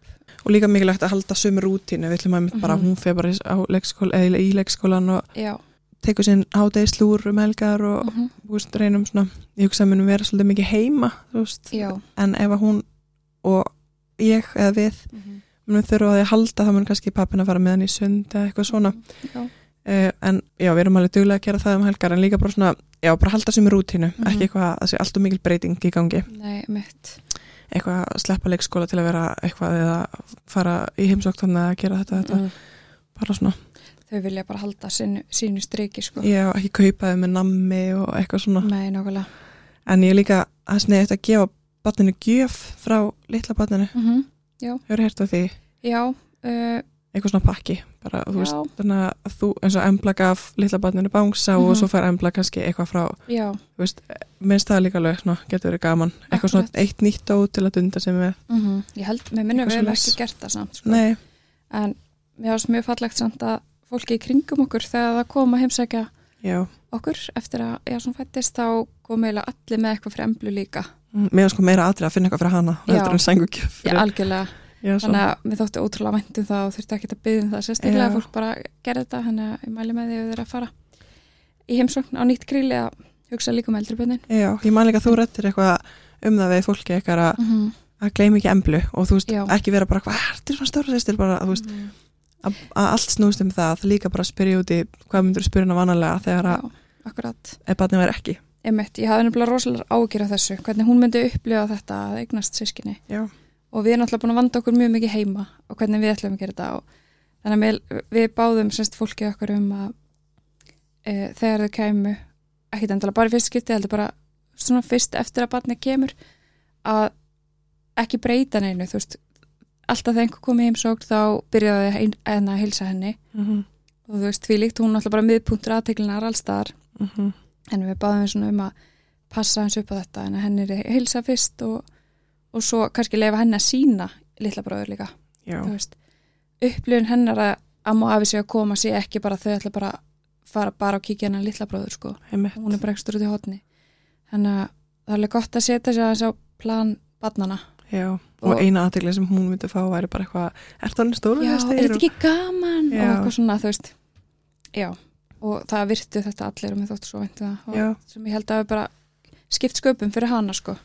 Og líka mikilvægt að halda sömu rútínu. Við ætlum að einmitt bara, Mhm. hún fer bara leikskóla, í leikskólan og já, tekur sinn hádegislúr um helgar og mm þú veist, reynum svona, ég hugsa að munum vera svolítið mikið heima, en ef að hún og ég eða við. Mm munum þurfa að halda þá mun kannski pappin að fara með hann í sund eða eitthvað svona. Já, uh, en já, við erum alveg duglega að gera það um helgar en líka bara svona, já, bara halda sem í rútínu Mhm. ekki eitthvað, að sé allt og mikil breyting í gangi. Nei, mitt eitthvað að sleppa leikskóla til að vera eitthvað eða fara í heimsókt þannig að gera þetta, þetta. Mm. bara svona, þau vilja bara halda sínu, sínu striki sko. Já, ekki kaupa þau með nammi og eitthvað svona. Nei, en ég líka að sniðið að gefa barninu gjöf frá litla barninu. Mm hefur heyrt af því, já, uh, eitthvað svona pakki bara, þú Já. veist, þannig að þú eins og embla gaf litla barninu bangsa og Mhm. svo fær embla kannski eitthvað frá já. þú veist, minnst það líka svona, getur verið gaman, eitthvað svona Akkurat. eitt nýtt út til að dunda sig með. Mm ég held, með minnum við hefum ekki gert það samt sko. nei, en mér finnst mjög fallegt samt að fólki í kringum okkur þegar það kom að heimsækja já, okkur eftir að ég svona fættist þá kom eiginlega allir með eitthvað fyrir emblu líka. Mm, mér er sko meira atrið að finna eitthvað fyrir hana Já. heldur en sængugjöf já, fyrir, algjörlega, já, þannig að mér þótti ótrúlega væntum það og þurfti ekki að byggja um það sérstaklega Já. að fólk bara gerði þetta þannig að ég mæli með því að þau eru að fara í heimsókn á nýtt gríli að hugsa líka um eldri bönnin já, ég man líka að þú rettir eitthvað um það við fólki eitthvað að, mm -hmm. að gleyma ekki emblu og þú veist, Já. ekki vera bara hvað, þetta er svona stóra sýstir bara, þú veist, Mhm. að, að allt snúst um það, líka bara að spyrja úti hvað myndur spyrja hana vanalega þegar að Já, barnið Einmitt, ég hafði nefnilega rosalega ágjur af þessu hvernig hún myndi upplifa þetta að eignast sískinni Já, og við erum alltaf búin að vanda okkur mjög mikið heima og hvernig við ætlum að gera þetta og þannig að við, við báðum semst fólkið okkur um að e, þegar þau kæmu ekkit endalega bara í fyrst skipti heldur bara svona fyrst eftir að barni kemur að ekki breyta neinu þú veist, alltaf þegar einhver komið heimsókn þá byrjaði en að hilsa henni. Mm og þú veist, því líkt hún alltaf bara miðpunktur aðteklinar allstaðar -hmm. En við báðum við svona um að passa hans upp á þetta en að henni er hilsa fyrst og, og svo kannski leifa henni að sína litla bróður líka já, upplifun hennar að amma og afi sig að koma sé ekki bara þau ætla bara að fara bara og kíkja hennar litla bróður sko, heimitt hún er bara ekstra út í hotni þannig að það er alveg gott að setja sig aðeins á plan barnana Já, og, Og- eina aðtegli sem hún myndi fá væri bara eitthvað, er það stóra já, sýstir? er þetta ekki gaman? Já. og eitthvað svona, þú veist. Já, og það virtu þetta allir og mér þóttu svo væntu það. Og Já, sem ég held að hafi bara skipt sköpum fyrir hana sko.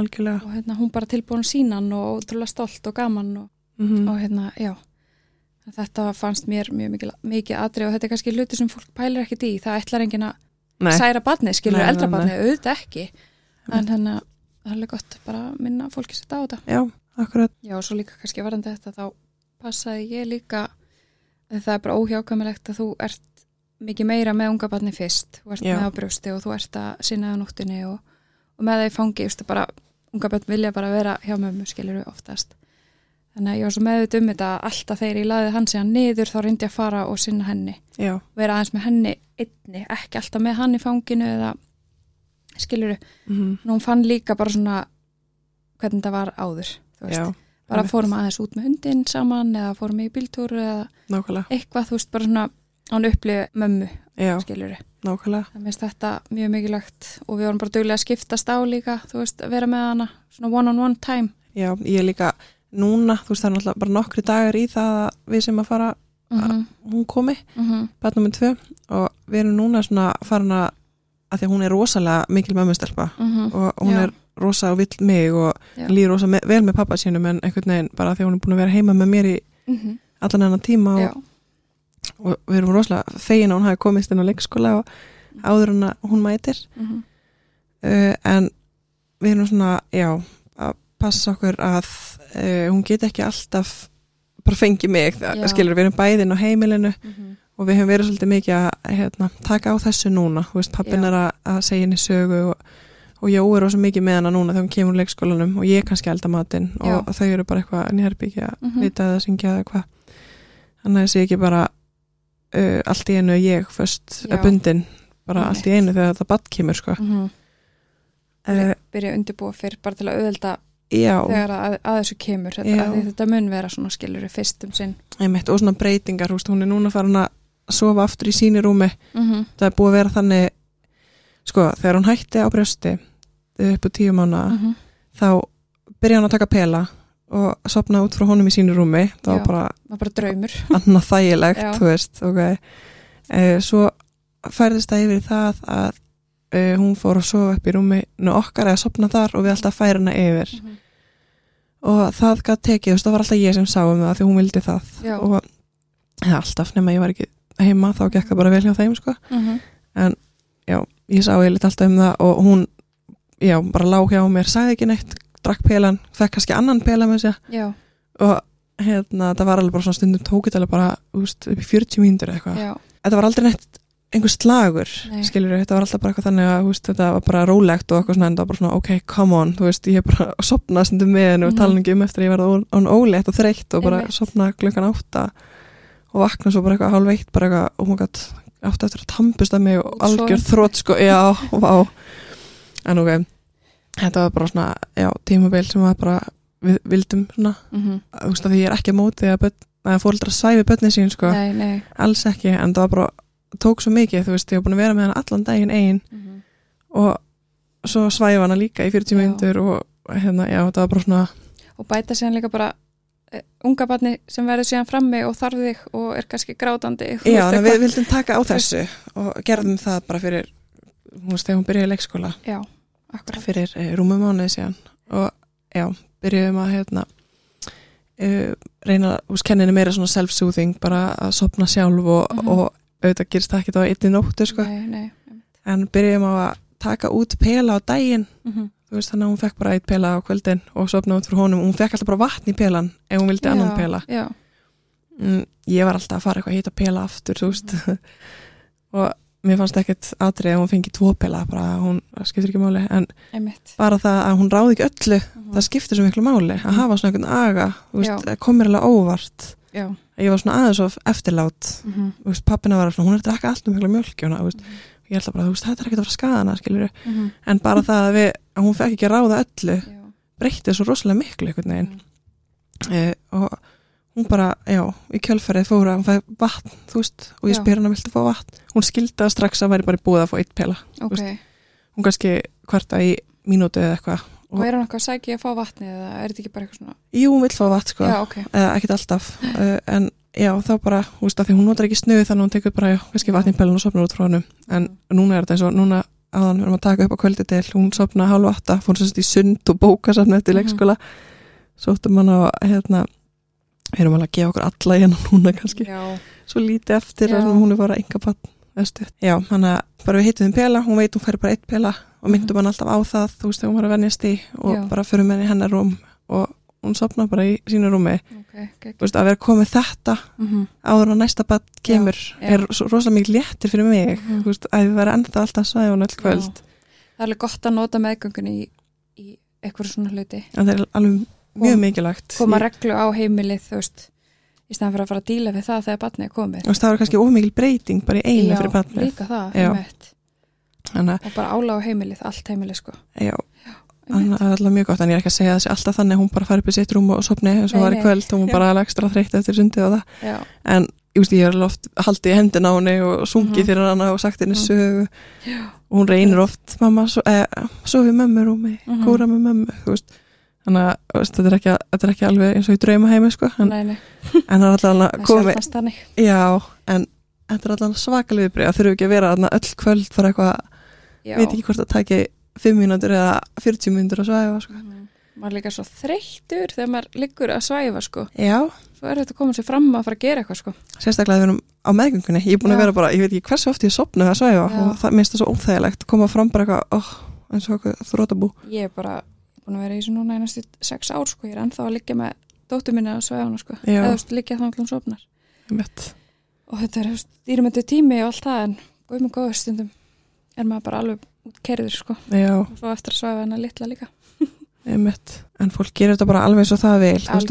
Algjörlega. Og hérna hún bara tilbúin sínan og ótrúlega stolt og gaman og, mm og hérna, já. Þetta fannst mér mjög mikið, mikið atrið og þetta er kannski hluti sem fólk pælir ekkit í. Það ætlar enginn að særa badni skilur eldra nei. badni, auðvitað ekki. En hérna, það er alveg gott bara að minna fólki sér á þetta. Já, akkurat. Já, og svo líka kannski varandi þetta þá passaði ég líka að það er bara óhjákamilegt að þú ert mikið meira með unga badni fyrst. Þú ert Já. með á brjósti og þú ert að sinna á nóttinni og, og með það í fangi, just, bara, unga badni vilja bara vera hjá mömmu skilur oftast. Þannig að ég var svo meðut um þetta alltaf þegar ég laði hann síðan niður þá reyndi ég að fara og sinna henni. Já, vera aðeins með henni einni, ekki alltaf með hann í fanginu eða skilur mm hún fann líka bara svona hvernig það var áður bara fórum aðeins út með hundin saman eða fórum í bíltúr eða nákvæmlega. eitthvað, þú veist, bara svona hann upplifið mömmu, Já, skilur þetta mjög mikilvægt og við vorum bara duglega að skiptast á líka þú veist, að vera með hana, svona one on one time Já, ég líka núna, þú veist það er náttúrulega bara nokkri dagar í það að við sem að fara, mm -hmm. hún komi Mm -hmm. barn nummer tvö og við erum núna svona farin að að því að hún er rosalega mikil mömmustelpa og hún Mhm. Já. er rosa og vill mig og líður rosa me vel með pappa sínum en einhvern veginn bara því að hún er búin að vera heima með mér í Mhm. allan enn tíma Já. Og, við erum rosalega fegin að hún hafi komist inn á leikskóla og áður en að hún mætir Mhm. uh, en við erum svona, já að passa okkur að uh, hún get ekki alltaf bara fengi mig, Já. skilur við erum bæðin á heimilinu Mhm. og við höfum verið svolítið mikið að hérna, taka á þessu núna, pappin er að, að segja henni sögu og, og Jó er rosa mikið með hana núna þegar hún kemur úr leikskólanum og ég kannski elda matinn og, og þau eru bara eitthvað enn í herbyggja að Mhm. vita eða syngja eða eitthvað þannig að þessi ekki bara uh, allt í einu ég först Já. að bundin, bara allt í einu þegar þetta badd kemur sko Mhm. uh, byrja að undirbúa fyrir bara til að auðvelda Já, þegar að, að þessu kemur þetta, að þetta mun vera svona skilur fyrst um sinn einmitt, og svona breytingar, veist, hún er núna farin að sofa aftur í síni rúmi mm -hmm. það er búið að vera þannig sko, þegar hún hætti á brjósti upp á tíu mánu Mhm. þá byrja hann að taka pela og sopna út frá honum í sínu rúmi það Já. var bara bara draumur annað þægilegt Já. þú veist, ok e, svo færðist það yfir það að e, hún fór að sofa upp í rúmi okkar eða sopna þar og við alltaf færa hana yfir Mhm. og það gæti tekið, þú veist, það var alltaf ég sem sá um það því hún vildi það Já. og eða, alltaf nema ég var ekki heima þá gekk það bara vel hjá þeim sko Mhm. ég sá ég lit alltaf um það og hún já, bara lá hjá mér, sagði ekki neitt drakk pelan, fekk kannski annan pela með já, og hérna, það var alveg bara svona stundum tókit alveg bara úst, upp í 40 mínútur eitthvað. Þetta var aldrei neitt einhver slagur Nei. skilur þetta var alltaf bara eitthvað þannig að úst, þetta var bara rólegt og eitthvað svona en það var bara svona ok, come on, þú veist, ég er bara að sopna stundum með henni og Mhm. tala ekki um eftir að ég var án- ólétt og þreytt og bara Einmitt. sopna klukkan átta og vakna svo bara eitthvað hálf eitt bara eitthvað, oh my god, átti eftir að tampust að mig og algjör þrótt sko, já, vá. En ok, þetta var bara svona já, tímabil sem var bara við vildum svona, Mhm. þú veist að því ég er ekki á móti að, að fóldra svæfi börnin sín sko, nei, nei. Alls ekki en það var bara, tók svo mikið þú veist, ég var búin að vera með hana allan daginn ein. Mhm. og svo svæfa hana líka í 40 Já. myndur og hérna, já, það var bara svona og bæta síðan líka bara uh, unga barni sem verður síðan frammi og þarf þig og er kannski grátandi. Þú já, þannig að við vildum taka á þessu og gerðum það bara fyrir hún veist, þegar hún byrjaði leikskóla. Já, akkurat. Fyrir e, rúmum mánuði síðan. Og já, byrjuðum að hérna uh, reyna að kenna henni meira svona self-soothing bara að sopna sjálf og, Mhm. og auðvitað gerist það ekki á einni nóttu sko. nei, nei en byrjuðum að taka út pela á daginn. Mm þú veist þannig að hún fekk bara eitt pela á kvöldin og sopnaði út fyrir honum. Og hún fekk alltaf bara vatn í pelan ef hún vildi annan pela. já, mm, ég var alltaf að fara eitthvað að hýta pela aftur þú veist. Og mér fannst ekkert atrið að hún fengi tvo pela bara hún skiptir ekki máli en einmitt. bara það að hún ráði ekki öllu Mhm. það skiptir svo miklu máli að Mhm. hafa svona einhvern aga það kom mér alveg óvart. Já, ég var svona aðeins of eftirlát mhm, þú veist, pappina var svona, hún er að drakka allt um miklu þú veist, mhm, ég held að bara, veist, þetta er ekkert að fara mhm, en bara það að, við, að hún fekk ekki að ráða öllu breytti svo rosalega miklu einhvern veginn. Mhm, e, og hún bara, já, í kjölfarið fóra hún fæði vatn, þú veist, og ég spyr hana viltu fá vatn, hún skildi að strax að væri bara búið að fá eitt pela, ok. hún kannski kvarta í mínútu eða eitthvað og er hann eitthvað að sækja að fá vatni eða er þetta ekki bara eitthvað svona? Jú, hún vill fá vatn sko, já, ok, eða ekkert alltaf. Uh, en já, þá bara, þú veist, að því hún notar ekki snuð þannig að hún tekur bara, já, kannski vatn í pelun og sopnar út frá hennum, en núna er þetta eins og núna áðan við erum að taka upp á kvöldi til hún sopna hálfa átta, fór sérst í sund og bóka sérna eftir Mhm. leikskóla. Sóttum hann á, hérna við erum alveg að gefa okkur alla hérna núna kannski, já, svo lítið eftir Já. að hún er bara enga pann já, hann að bara við hittum þeim pela, hún veit hún færi bara eitt pela og myndum hann alltaf á það, þú veist, þegar hún var að venjast í og Já. bara förum henni hennar rúm og hún sopna bara í sínu rúmi. Ok, ok þú veist, að vera komið þetta mhm, áður að næsta bad kemur er rosalega mikið léttir fyrir mig Mhm. þú veist, að við vera ennþá alltaf hún öll kvöld. Það er alveg gott að nota meðgöngunni í, í eitthvað svona hluti. En það er alveg mjög mikilvægt koma reglu á heimilið þú veist, í stæðan fyrir að fara að díla við það þegar batnið er komið. Veist, það var kannski ómikil breyting bara í einu Já, fyrir badnið líka það, Já. að, og bara ála á heimilið, allt heimilið sko. Já, að það er alltaf mjög gott en ég er ekki að segja þessi alltaf þannig hún bara fari upp í sitt rúm og sopni og Nei, var í kvöld og hún Já. bara alveg ekstra þreytt eftir sundið og það. Já, en veist, ég er oft haldið í hendina á henni og sungið Mhm. fyrir hana og sagt henni Mhm. sögu. Já, og hún reynir oft mamma, so, eh, sofi mömmu rúmi Mhm. kúra með mömmu þú veist þannig að þetta, er ekki, þetta er ekki alveg eins og í drauma heimi sko, en, nei, nei, en það er alltaf þannig já, en þetta er alltaf svakalega viðbrið að þurfu ekki að vera öll kvöld fyrir eitthvað, veit ekki hvort það taki 5 mínútur eða 40 mínútur að svæfa sko. Mhm. maður er líka svo þreyttur þegar maður liggur að svæfa sko já, svo er þetta að koma sér fram að fara að gera eitthvað sko sérstaklega að við erum á meðgöngunni ég er búin að Já. vera bara, ég veit ekki hversu oft ég sopna að svæfa Já. og það minnst það svo óþægilegt koma fram bara eitthvað, oh, eins og eitthvað þrótabú ég er bara búin að vera í þessu núna einast í sex ár sko, ég er ennþá að liggja með dóttur minni að svæfa hana sko, Já. eða veist, liggja þannig að hún sopnar og þetta er, dýrmyndu tími og allt það en góð með góðu stundum er maður bara alveg kerður sko. Já, og svo eftir að svæfa hana litla líka. En fólk gerir þetta bara alveg og það vil veist,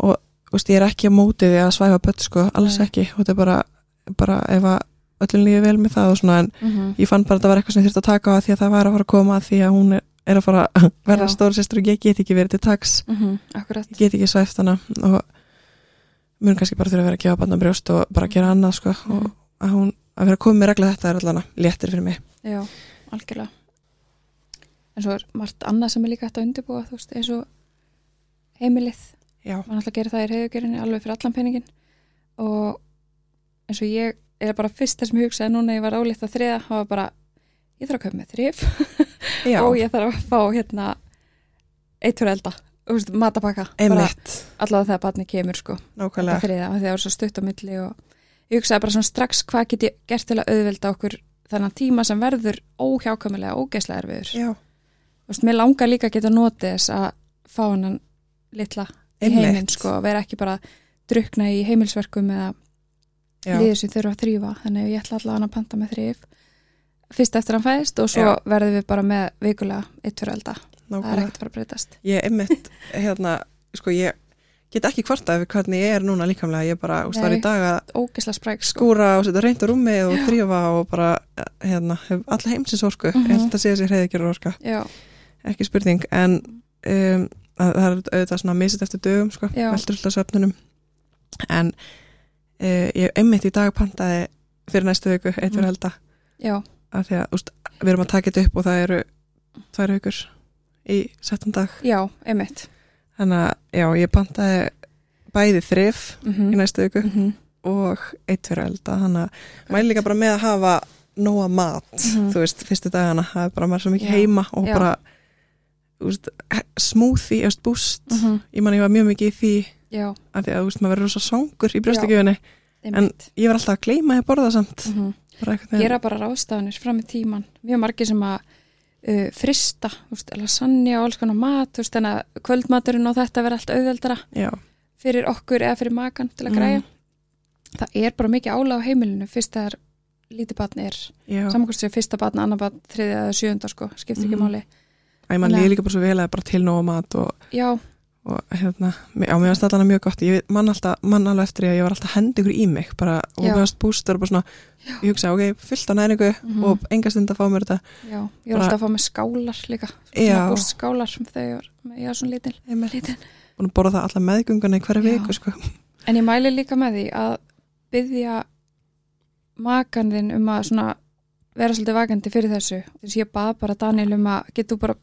og þú veist, ég er ekki að móti því að svæfa börn sko, alls Nei. ekki. Og þetta er bara, bara ef að öllum lífi vel með það og svona en mm ég fann bara að það var eitthvað sem ég þurfti að taka á því að það var að fara að koma að því að hún er, er að fara að verða Já. stóri sýstur og ég get ekki verið til taks. Akkurat. Ég get ekki svæft hana og mun kannski bara þurfa að vera að gefa barna brjóst og bara gera annað sko og Mhm. að hún, að vera komið með regla þetta er allan léttir fyrir mig. Já, algjörlega. En svo er margt annað sem er líka hægt að undirbúa þú veist, eins og heimilið. Já, maður náttúrulega gerir það í reyðugerinni alveg fyrir allan peningin og eins og ég er bara fyrst þess sem ég hugsaði núna ég var álíkt að þriða það var bara, ég þarf að köpa með þrif. Og ég þarf að fá hérna eitt fyrir elda. Veist, matapakka. Allavega þegar barni kemur sko. Þetta og þegar það er svo stutt á milli og ég hugsaði bara svona strax hvað get ég gert til að auðvelda okkur þennan tíma sem verður óhjákvæmulega ógeðslega erfiður? Mér langar líka að geta notið þess að fá hann litla í heiminn sko, vera ekki bara drukna í heimilsverkum eða já, liður sem þurfa að þrýfa þannig að ég ætla allavega að panta með þrýf fyrst eftir hann fæðist og svo Já. verðum við bara með vikulega eitt fyrir elda, það er ekkert að fara að breytast ég einmitt, hérna, sko ég get ekki kvartað við hvernig ég er núna líkamlega ég bara, úst, var í Nei. dag að spræk sko. skúra og setja reynd á rúmi og þrýfa og bara, hérna, alla heimsins orku, Mhm. ég held að segja sér heiðikjör orka, já, ekki spurning en um, að, það er auðvitað svona misið eftir dögum, sko, Já. veldur alltaf svefnunum en uh, ég einmitt í dag pantaði fyrir næstu viku, eitt fyrir Mhm. elda já, af því að, úst, við erum að taka þetta upp og það eru tvær vikur í settan dag. Já, einmitt. Þannig að já, ég pantaði bæði þrif mm í næstu viku -hmm. og eitt fyrir elda. Þannig að mæli líka bara með að hafa nóga mat, Mhm. þú veist, fyrstu dagana. Það er bara maður svo mikið heima og Já. bara veist, smoothie, eða búst. Mhm. ég man ég var mjög mikið í því Já, að því að veist, maður verður rosa svangur í brjóstakjöfunni en ég var alltaf að gleyma að borða samt Mhm. Gera bara ráðstafanir fram í tíman Mjög margir sem að uh, frista, lasagna og alls konar mat, veist, þannig að kvöldmaturinn og þetta verður allt auðveldara já, fyrir okkur eða fyrir makan til að Mm. græja það er bara mikið álag á heimilinu fyrst þegar lítið batn er já, samankvæmst sem fyrsta batn, annar batn, þriðja eða sjönda sko, skiptir ekki Mhm. máli að mann líði líka bara svo vel að bara til nóg mat og, já, og hérna, já, mér varst allan mjög gott ég veit- man alltaf, man alveg eftir því að ég var alltaf að hendi ykkur í mig, bara, og Já. mér varst bústur og bara svona, ég hugsa, ok, fullt á næringu Mhm. og enga stund að fá mér þetta já ég var Bara- alltaf að fá með skálar líka Já. svona búst skálar sem þegar ég var með, já, svona lítil, lítil. að borða það alla meðgungana í hverju Já. viku, sko en ég mæli líka með því að byggja makandinn um að svona vera svolítið vakandi fyrir þessu þess ég bað bara Daniel um að getur bara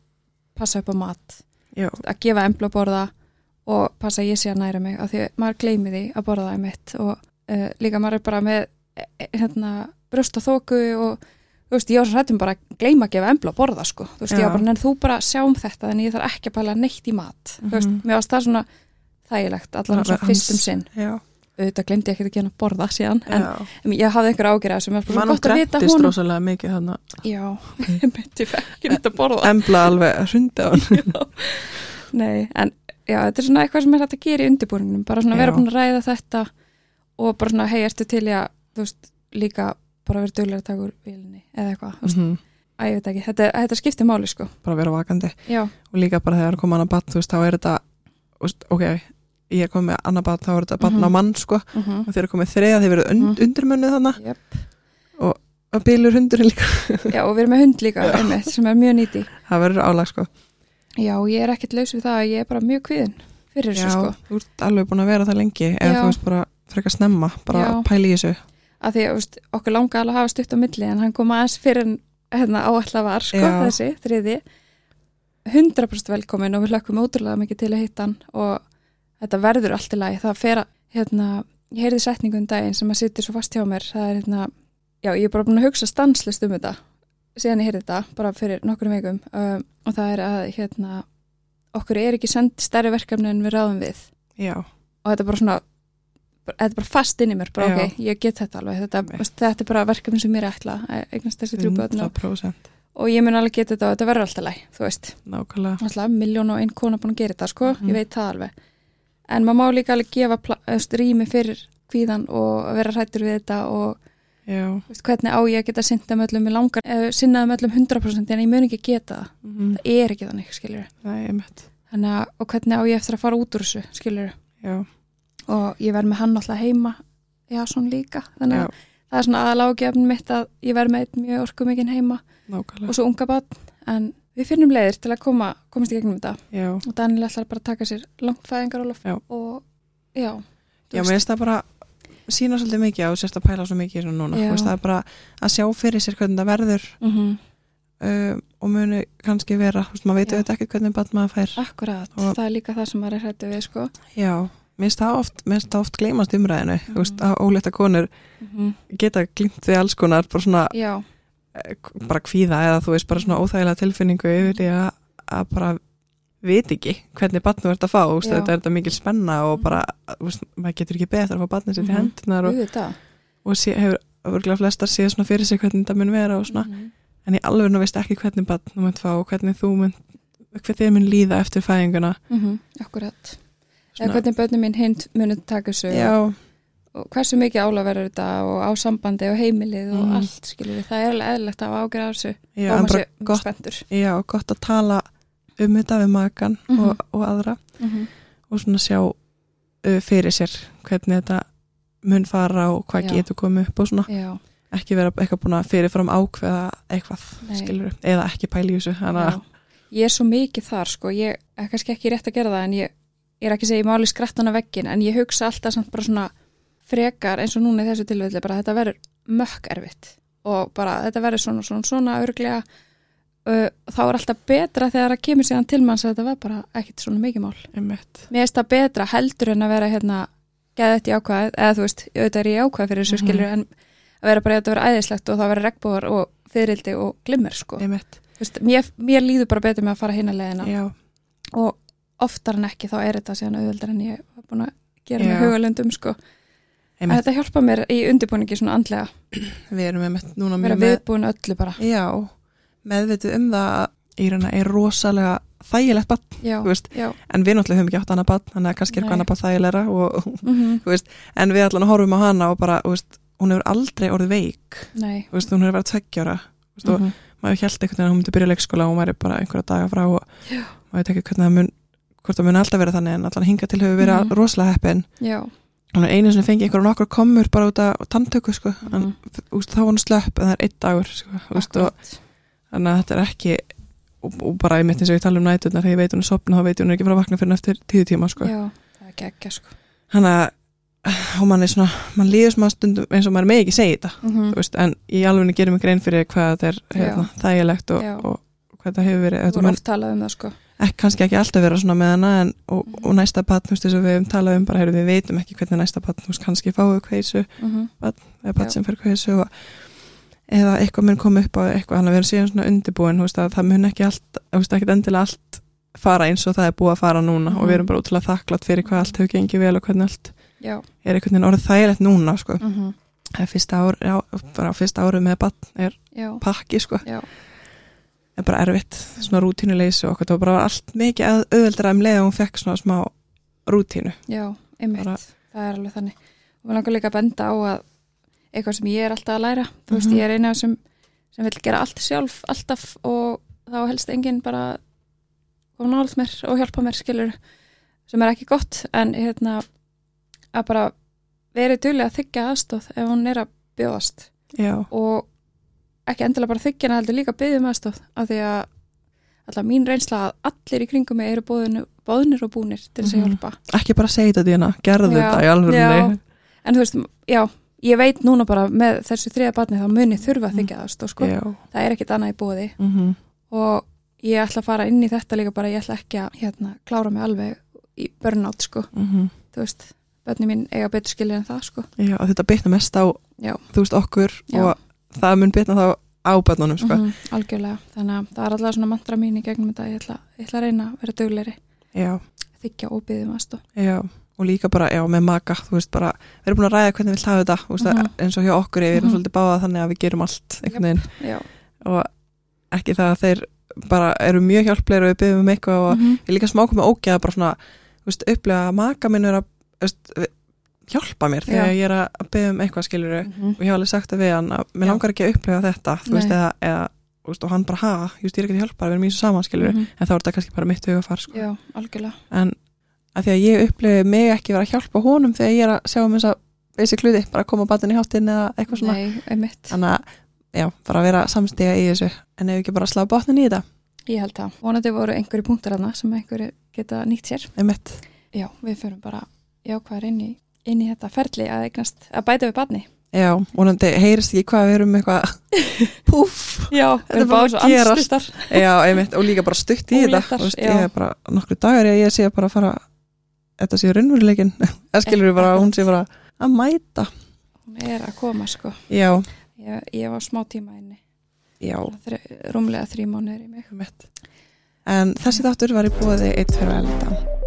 passa upp á mat já, að gefa embla að borða og passa að ég sé að næra mig af því að maður gleymi því að borða það mitt og uh, líka maður er bara með e, e, hérna, brjóst og þóku og þú veist, ég var svo hrættum bara að gleyma að gefa embla að borða sko, þú veist, Já. ég var bara, en þú bara sjáum þetta en ég þarf ekki að pæla neitt í mat. Þú veist, Mhm. mér varst það svona þægilegt, svona hans- fyrstum sinn. Já, auðvitað glemdi ég ekki að gera að borða síðan en, en ég hafði einhver ágjur að sem er bara mann svo gott að vita hún rosalega mikið þannig já, ég myndi ekki nýtt að borða. Embla alveg að hrundi á hann Nei, en já, þetta er svona eitthvað sem er hægt að gera í undirbúningnum, bara svona vera Já. búin að ræða þetta og bara svona, hei, ertu til í að, þú veist, líka bara vera duglega að taka úr vilinni eða eitthvað, þú veist, Mhm. að ég veit ekki, þetta, þetta skiptir máli, sko. bara vera vakandi. Já, og líka bara þegar koma annar bat, þú veist, þá er þetta ok, ég komið með annar bat þá er þetta batn Mhm. á mann, sko uh -huh. og þeir eru komið þriða, þeir verið und, Mhm. undirmönnið þannig yep. og bílur hundurinn líka, já, og við erum með hund líka, Já. einmitt, sem er mjög nýti. það verður álag, sko Já, ég er ekkert laus við það að ég er bara mjög kviðin fyrir já, þessu, sko. þú ert alveg búin að vera það lengi eða Já. þú veist bara frekar snemma bara Já. að pæla í þessu Að því, veist, okkur langa alveg að hafa stutt á milli en hann kom aðeins fyrir hérna áallega var, sko, Já. þessi, þriði 100% velkomin og við hlökkum ótrúlega mikið til að hitta hann og þetta verður allt í lagi, það fer að hérna, ég heyrði setningu um daginn sem að sittir svo fast hjá mér, það er hérna já, ég er bara búin að hugsa stanslist um þetta síðan ég heyrði þetta, bara fyrir nokkur veikum um, og það er að hérna okkur er ekki send stærri verkefni en við ráðum við. Já, og þetta er bara svona þetta er bara fast inn í mér, bara Já. ok, ég get þetta alveg. Þetta, þetta er bara verkefni sem mér er ætla eignast þessi og, 100% og ég mun alveg geta þetta og þetta verður alltaf læg, þú veist. Nákvæmlega. Alltaf miljón og einn kona búin að gera þetta sko, Mhm. ég veit það alveg en maður má líka alveg gefa rými fyrir kvíðan og vera hrættur við þetta og veist, hvernig á ég að geta sinnaðum öllum? Með langar, eh, sinnaðum öllum 100% en ég mun ekki geta það, mm það er ekki þannig skiljur, þannig að og hvernig á ég eftir að fara út úr þessu skiljur og ég verð með hann alltaf heima. Já, svona líka, þannig að það er svona aðalágjafn mitt að ég verð með mjög orkumikinn heima nákvæmlega. og svo unga barn, en við finnum leiðir til að koma, komast í gegnum þetta. Já, og Daniel ætlar bara að taka sér langt fæðingarólof Já. og já, já, mér finnst það bara sína svolítið mikið á sérst að pæla svo mikið þessu núna, veist, það er bara að sjá fyrir sér hvernig það verður. Mm -hmm. um, og muni kannski vera, veist, maður veit Já. auðvitað ekkert hvernig batn maður fær. Akkurat, Og- það er líka það sem maður er hrættu við sko. Já, mér finnst það oft, oft gleymast umræðinu, þú veist, Mhm. að óleita konur mm geta glimt við alls konar bara svona, já, bara kvíða eða þú veist, bara svona óþægilega tilfinningu yfir því að, að bara veit ekki hvernig batn þú ert að fá, Já. þetta er þetta mikil spenna og bara, þú veist, maður getur ekki betur að fá batnið sitt í Mhm. hendunar og, og sé, hefur örgulega flestar séð svona fyrir sig hvernig þetta mun vera og svona, Mhm. en í alveg nú veist ekki hvernig batn þú munt fá og hvernig þú mun hvað þið mun líða eftir fæðinguna. Mhm, akkurat. Eða hvernig börnum mín hinn munið taka þessu já, hversu mikið ála verður þetta og á sambandi og heimilið og Mhm. allt skilur það er alveg eðlilegt að hafa ágjör af þessu. Já, og maður sé gott, spenntur. já, gott að tala um þetta við makan Mhm. og, og aðra. Mm og svona sjá fyrir sér hvernig þetta mun fara og hvað Já. getur komið upp og svona. Já, ekki vera eitthvað búin að fyrirfram ákveða eitthvað, skilur eða ekki pæli í þessu ég er svo mikið þar sko, ég er kannski ekki rétt að gera það en ég, ég er ekki ég máli skrættan á veggin en ég hugsa alltaf samt bara svona frekar eins og núna í þessu tilfelli bara þetta verður mökk erfitt og bara þetta verður svona svona svona örglega uh, þá er alltaf betra þegar það kemur síðan til manns að þetta var bara ekkit svona mikið mál. Einmitt, mér finnst það betra heldur en að vera hérna geða þetta í ákvæð, eða þú veist auðvitað er ég ákvæð fyrir þessu Mhm. skilur en að vera bara að þetta vera æðislegt og það vera regnbóðar og fyririldi og glimmer sko. Veist, mér, mér líður bara betur með að fara hinn og oftar en ekki þá er þetta síðan auðveldar en ég var búin að gera með hugalundum sko. Að þetta hjálpa mér í undirbúningi svona andlega. Við erum einmitt núna vera mjög með, viðbúin öllu bara. Já, meðvitið um það að Írana er rosalega þægilegt bann, þú veist, já, en við náttúrulega höfum ekki átt annað bann, þannig að kannski er eitthvað annað bann þægilegra og, mm en við allan horfum á hana og bara, þú veist, hún hefur aldrei orðið veik, nei. Þú veist, hún hefur verið tveggjára, þú veist, og Mhm. maður held einhvern veginn að hún myndi byrja í leikskóla og hún væri bara einhverja daga frá og maður veit ekki hvernig það mun hvort það mun alltaf vera þannig en allan hinga til hefur verið Mhm. rosalega heppin. Er einu sem fengi einhverja nokkur komur bara út af tanntöku sko, en Mhm. veist, þá var hún slöpp en það er einn dagur sko, veist, og, þannig að þetta er ekki og, og bara í mitt eins og ég tala um næturnar þegar ég veit hún er sopna þá veit ég hún er ekki frá að vakna fyrir eftir tíu tíma sko. já, það er geggja sko. þannig að og mann er svona, mann líður smá stundum eins og maður með ekki segja þetta mm þú veist, en í alveg gerum við grein fyrir hvað þetta er hérna, þægilegt og, og hvað þetta hefur verið þú voru oft talað um það sko. Ekki, kannski ekki alltaf vera svona með hana en, og, Mhm. og næsta veist, þess að við höfum talað um bara, heyrðu, við veitum ekki hvernig næsta veist, kannski fáu kveisu mm eða batn Já. sem fer kveisu og, eða eitthvað mun koma upp á eitthvað, hann að vera síðan svona undirbúin, veist, að það mun ekki allt, þú veist, ekki endilega allt fara eins og það er búið að fara núna og Mhm. við erum bara útrúlega þakklátt fyrir hvað allt hefur gengið vel og hvernig allt já, er einhvern veginn orðið þægilegt núna, sko. Mm það er fyrsta árið með batn er pakki, sko er bara erfitt, svona rútínuleysi og okkur, það var bara allt mikið auðveldra um leið og hún fekk svona smá rútínu. Já, einmitt. Bara- það er alveg þannig. Og mér langar líka að benda á að eitthvað sem ég er alltaf að læra þú veist, Mhm. ég er eina sem, sem vil gera allt sjálf alltaf og þá helst enginn bara koma nált mér og hjálpa mér skilur sem er ekki gott. En hérna að bara verið duðlega að þykja aðstóð ef hún er að bjóðast. Já, og ekki endilega bara þykjana heldur líka byggðum aðstóð af því að alltaf mín reynsla að allir í kringum mig eru bóðnir og búnir til þess að Mhm. hjálpa ekki bara segja þetta dína, gerðu Já, þetta í alveg en þú veist, já, ég veit núna bara með þessu þriða barni þá muni þurfa að Mm. þykja aðstóð sko, það er ekkit annað í bóði Mm og ég ætla að fara inn í þetta líka bara, ég ætla ekki að hérna, klára mig alveg í burnout sko, -hmm. þú veist börni mín eiga betur skilja en það sko já, þetta bitna mest á Já. þú veist okkur Já. og það mun bitna þá á börnunum sko. Mhm, algjörlega, þannig að það er alltaf svona mantra mín í gegnum þetta, ég ætla, ég ætla að reyna að vera dugleiri, já, þykja og byggðum og líka bara, já, með maka, þú veist bara við erum búin að ræða hvernig við hlaðum þetta veist, Mhm. að eins og hjá okkur, við erum Mhm. svolítið báða þannig að við gerum allt já, og ekki það að þeir bara eru mjög hjálplegir og við byggjum um eitthvað og Mhm. ég líka smá komið ógeða bara svona þú veist, upplega að maka minn er að þú veist, hjálpa mér þegar Já. ég er að byggja um eitthvað skiluru Mhm. og ég hef alveg sagt það við hann að mér Já. langar ekki að upplega þetta veist, eða, eða veist, og hann bara ha, just, ég er ekki að hjálpa, við erum í þessu saman skiluru Mhm. en þá er þetta kannski bara mitt hugafar sko. já, algjörlega. En að því að ég upplegi mig ekki vera að hjálpa honum þegar ég er að sjá um þess að basic hluti, bara að koma batinn í háttinn eða eitthvað svona, Nei, einmitt, þannig að já, bara að vera samstiga í þessu. En ef ekki bara slá botnin í þetta? Ég held það. Vonandi voru einhverju punktar hana sem einhverju geta nýtt sér. Einmitt, já, við förum bara jákvæðar inn í, inn í þetta ferli að eignast, að bæta við barni. Já, vonandi heyrist ekki hvað við erum eitthvað púff. Já, Þetta er bara að gerast. Já, einmitt, og líka bara stutt í þetta. veist. Ég er bara nokkru dagar ég, ég sé bara að fara Þetta sé raunveruleikin Það skilur við bara að hún sé bara að mæta. Hún er að koma sko. Já, ég, ég var smá tíma inni. Já, Þre, rúmlega þrý mánuður í mig. En þessi þáttur var í búið eitt fyrir elda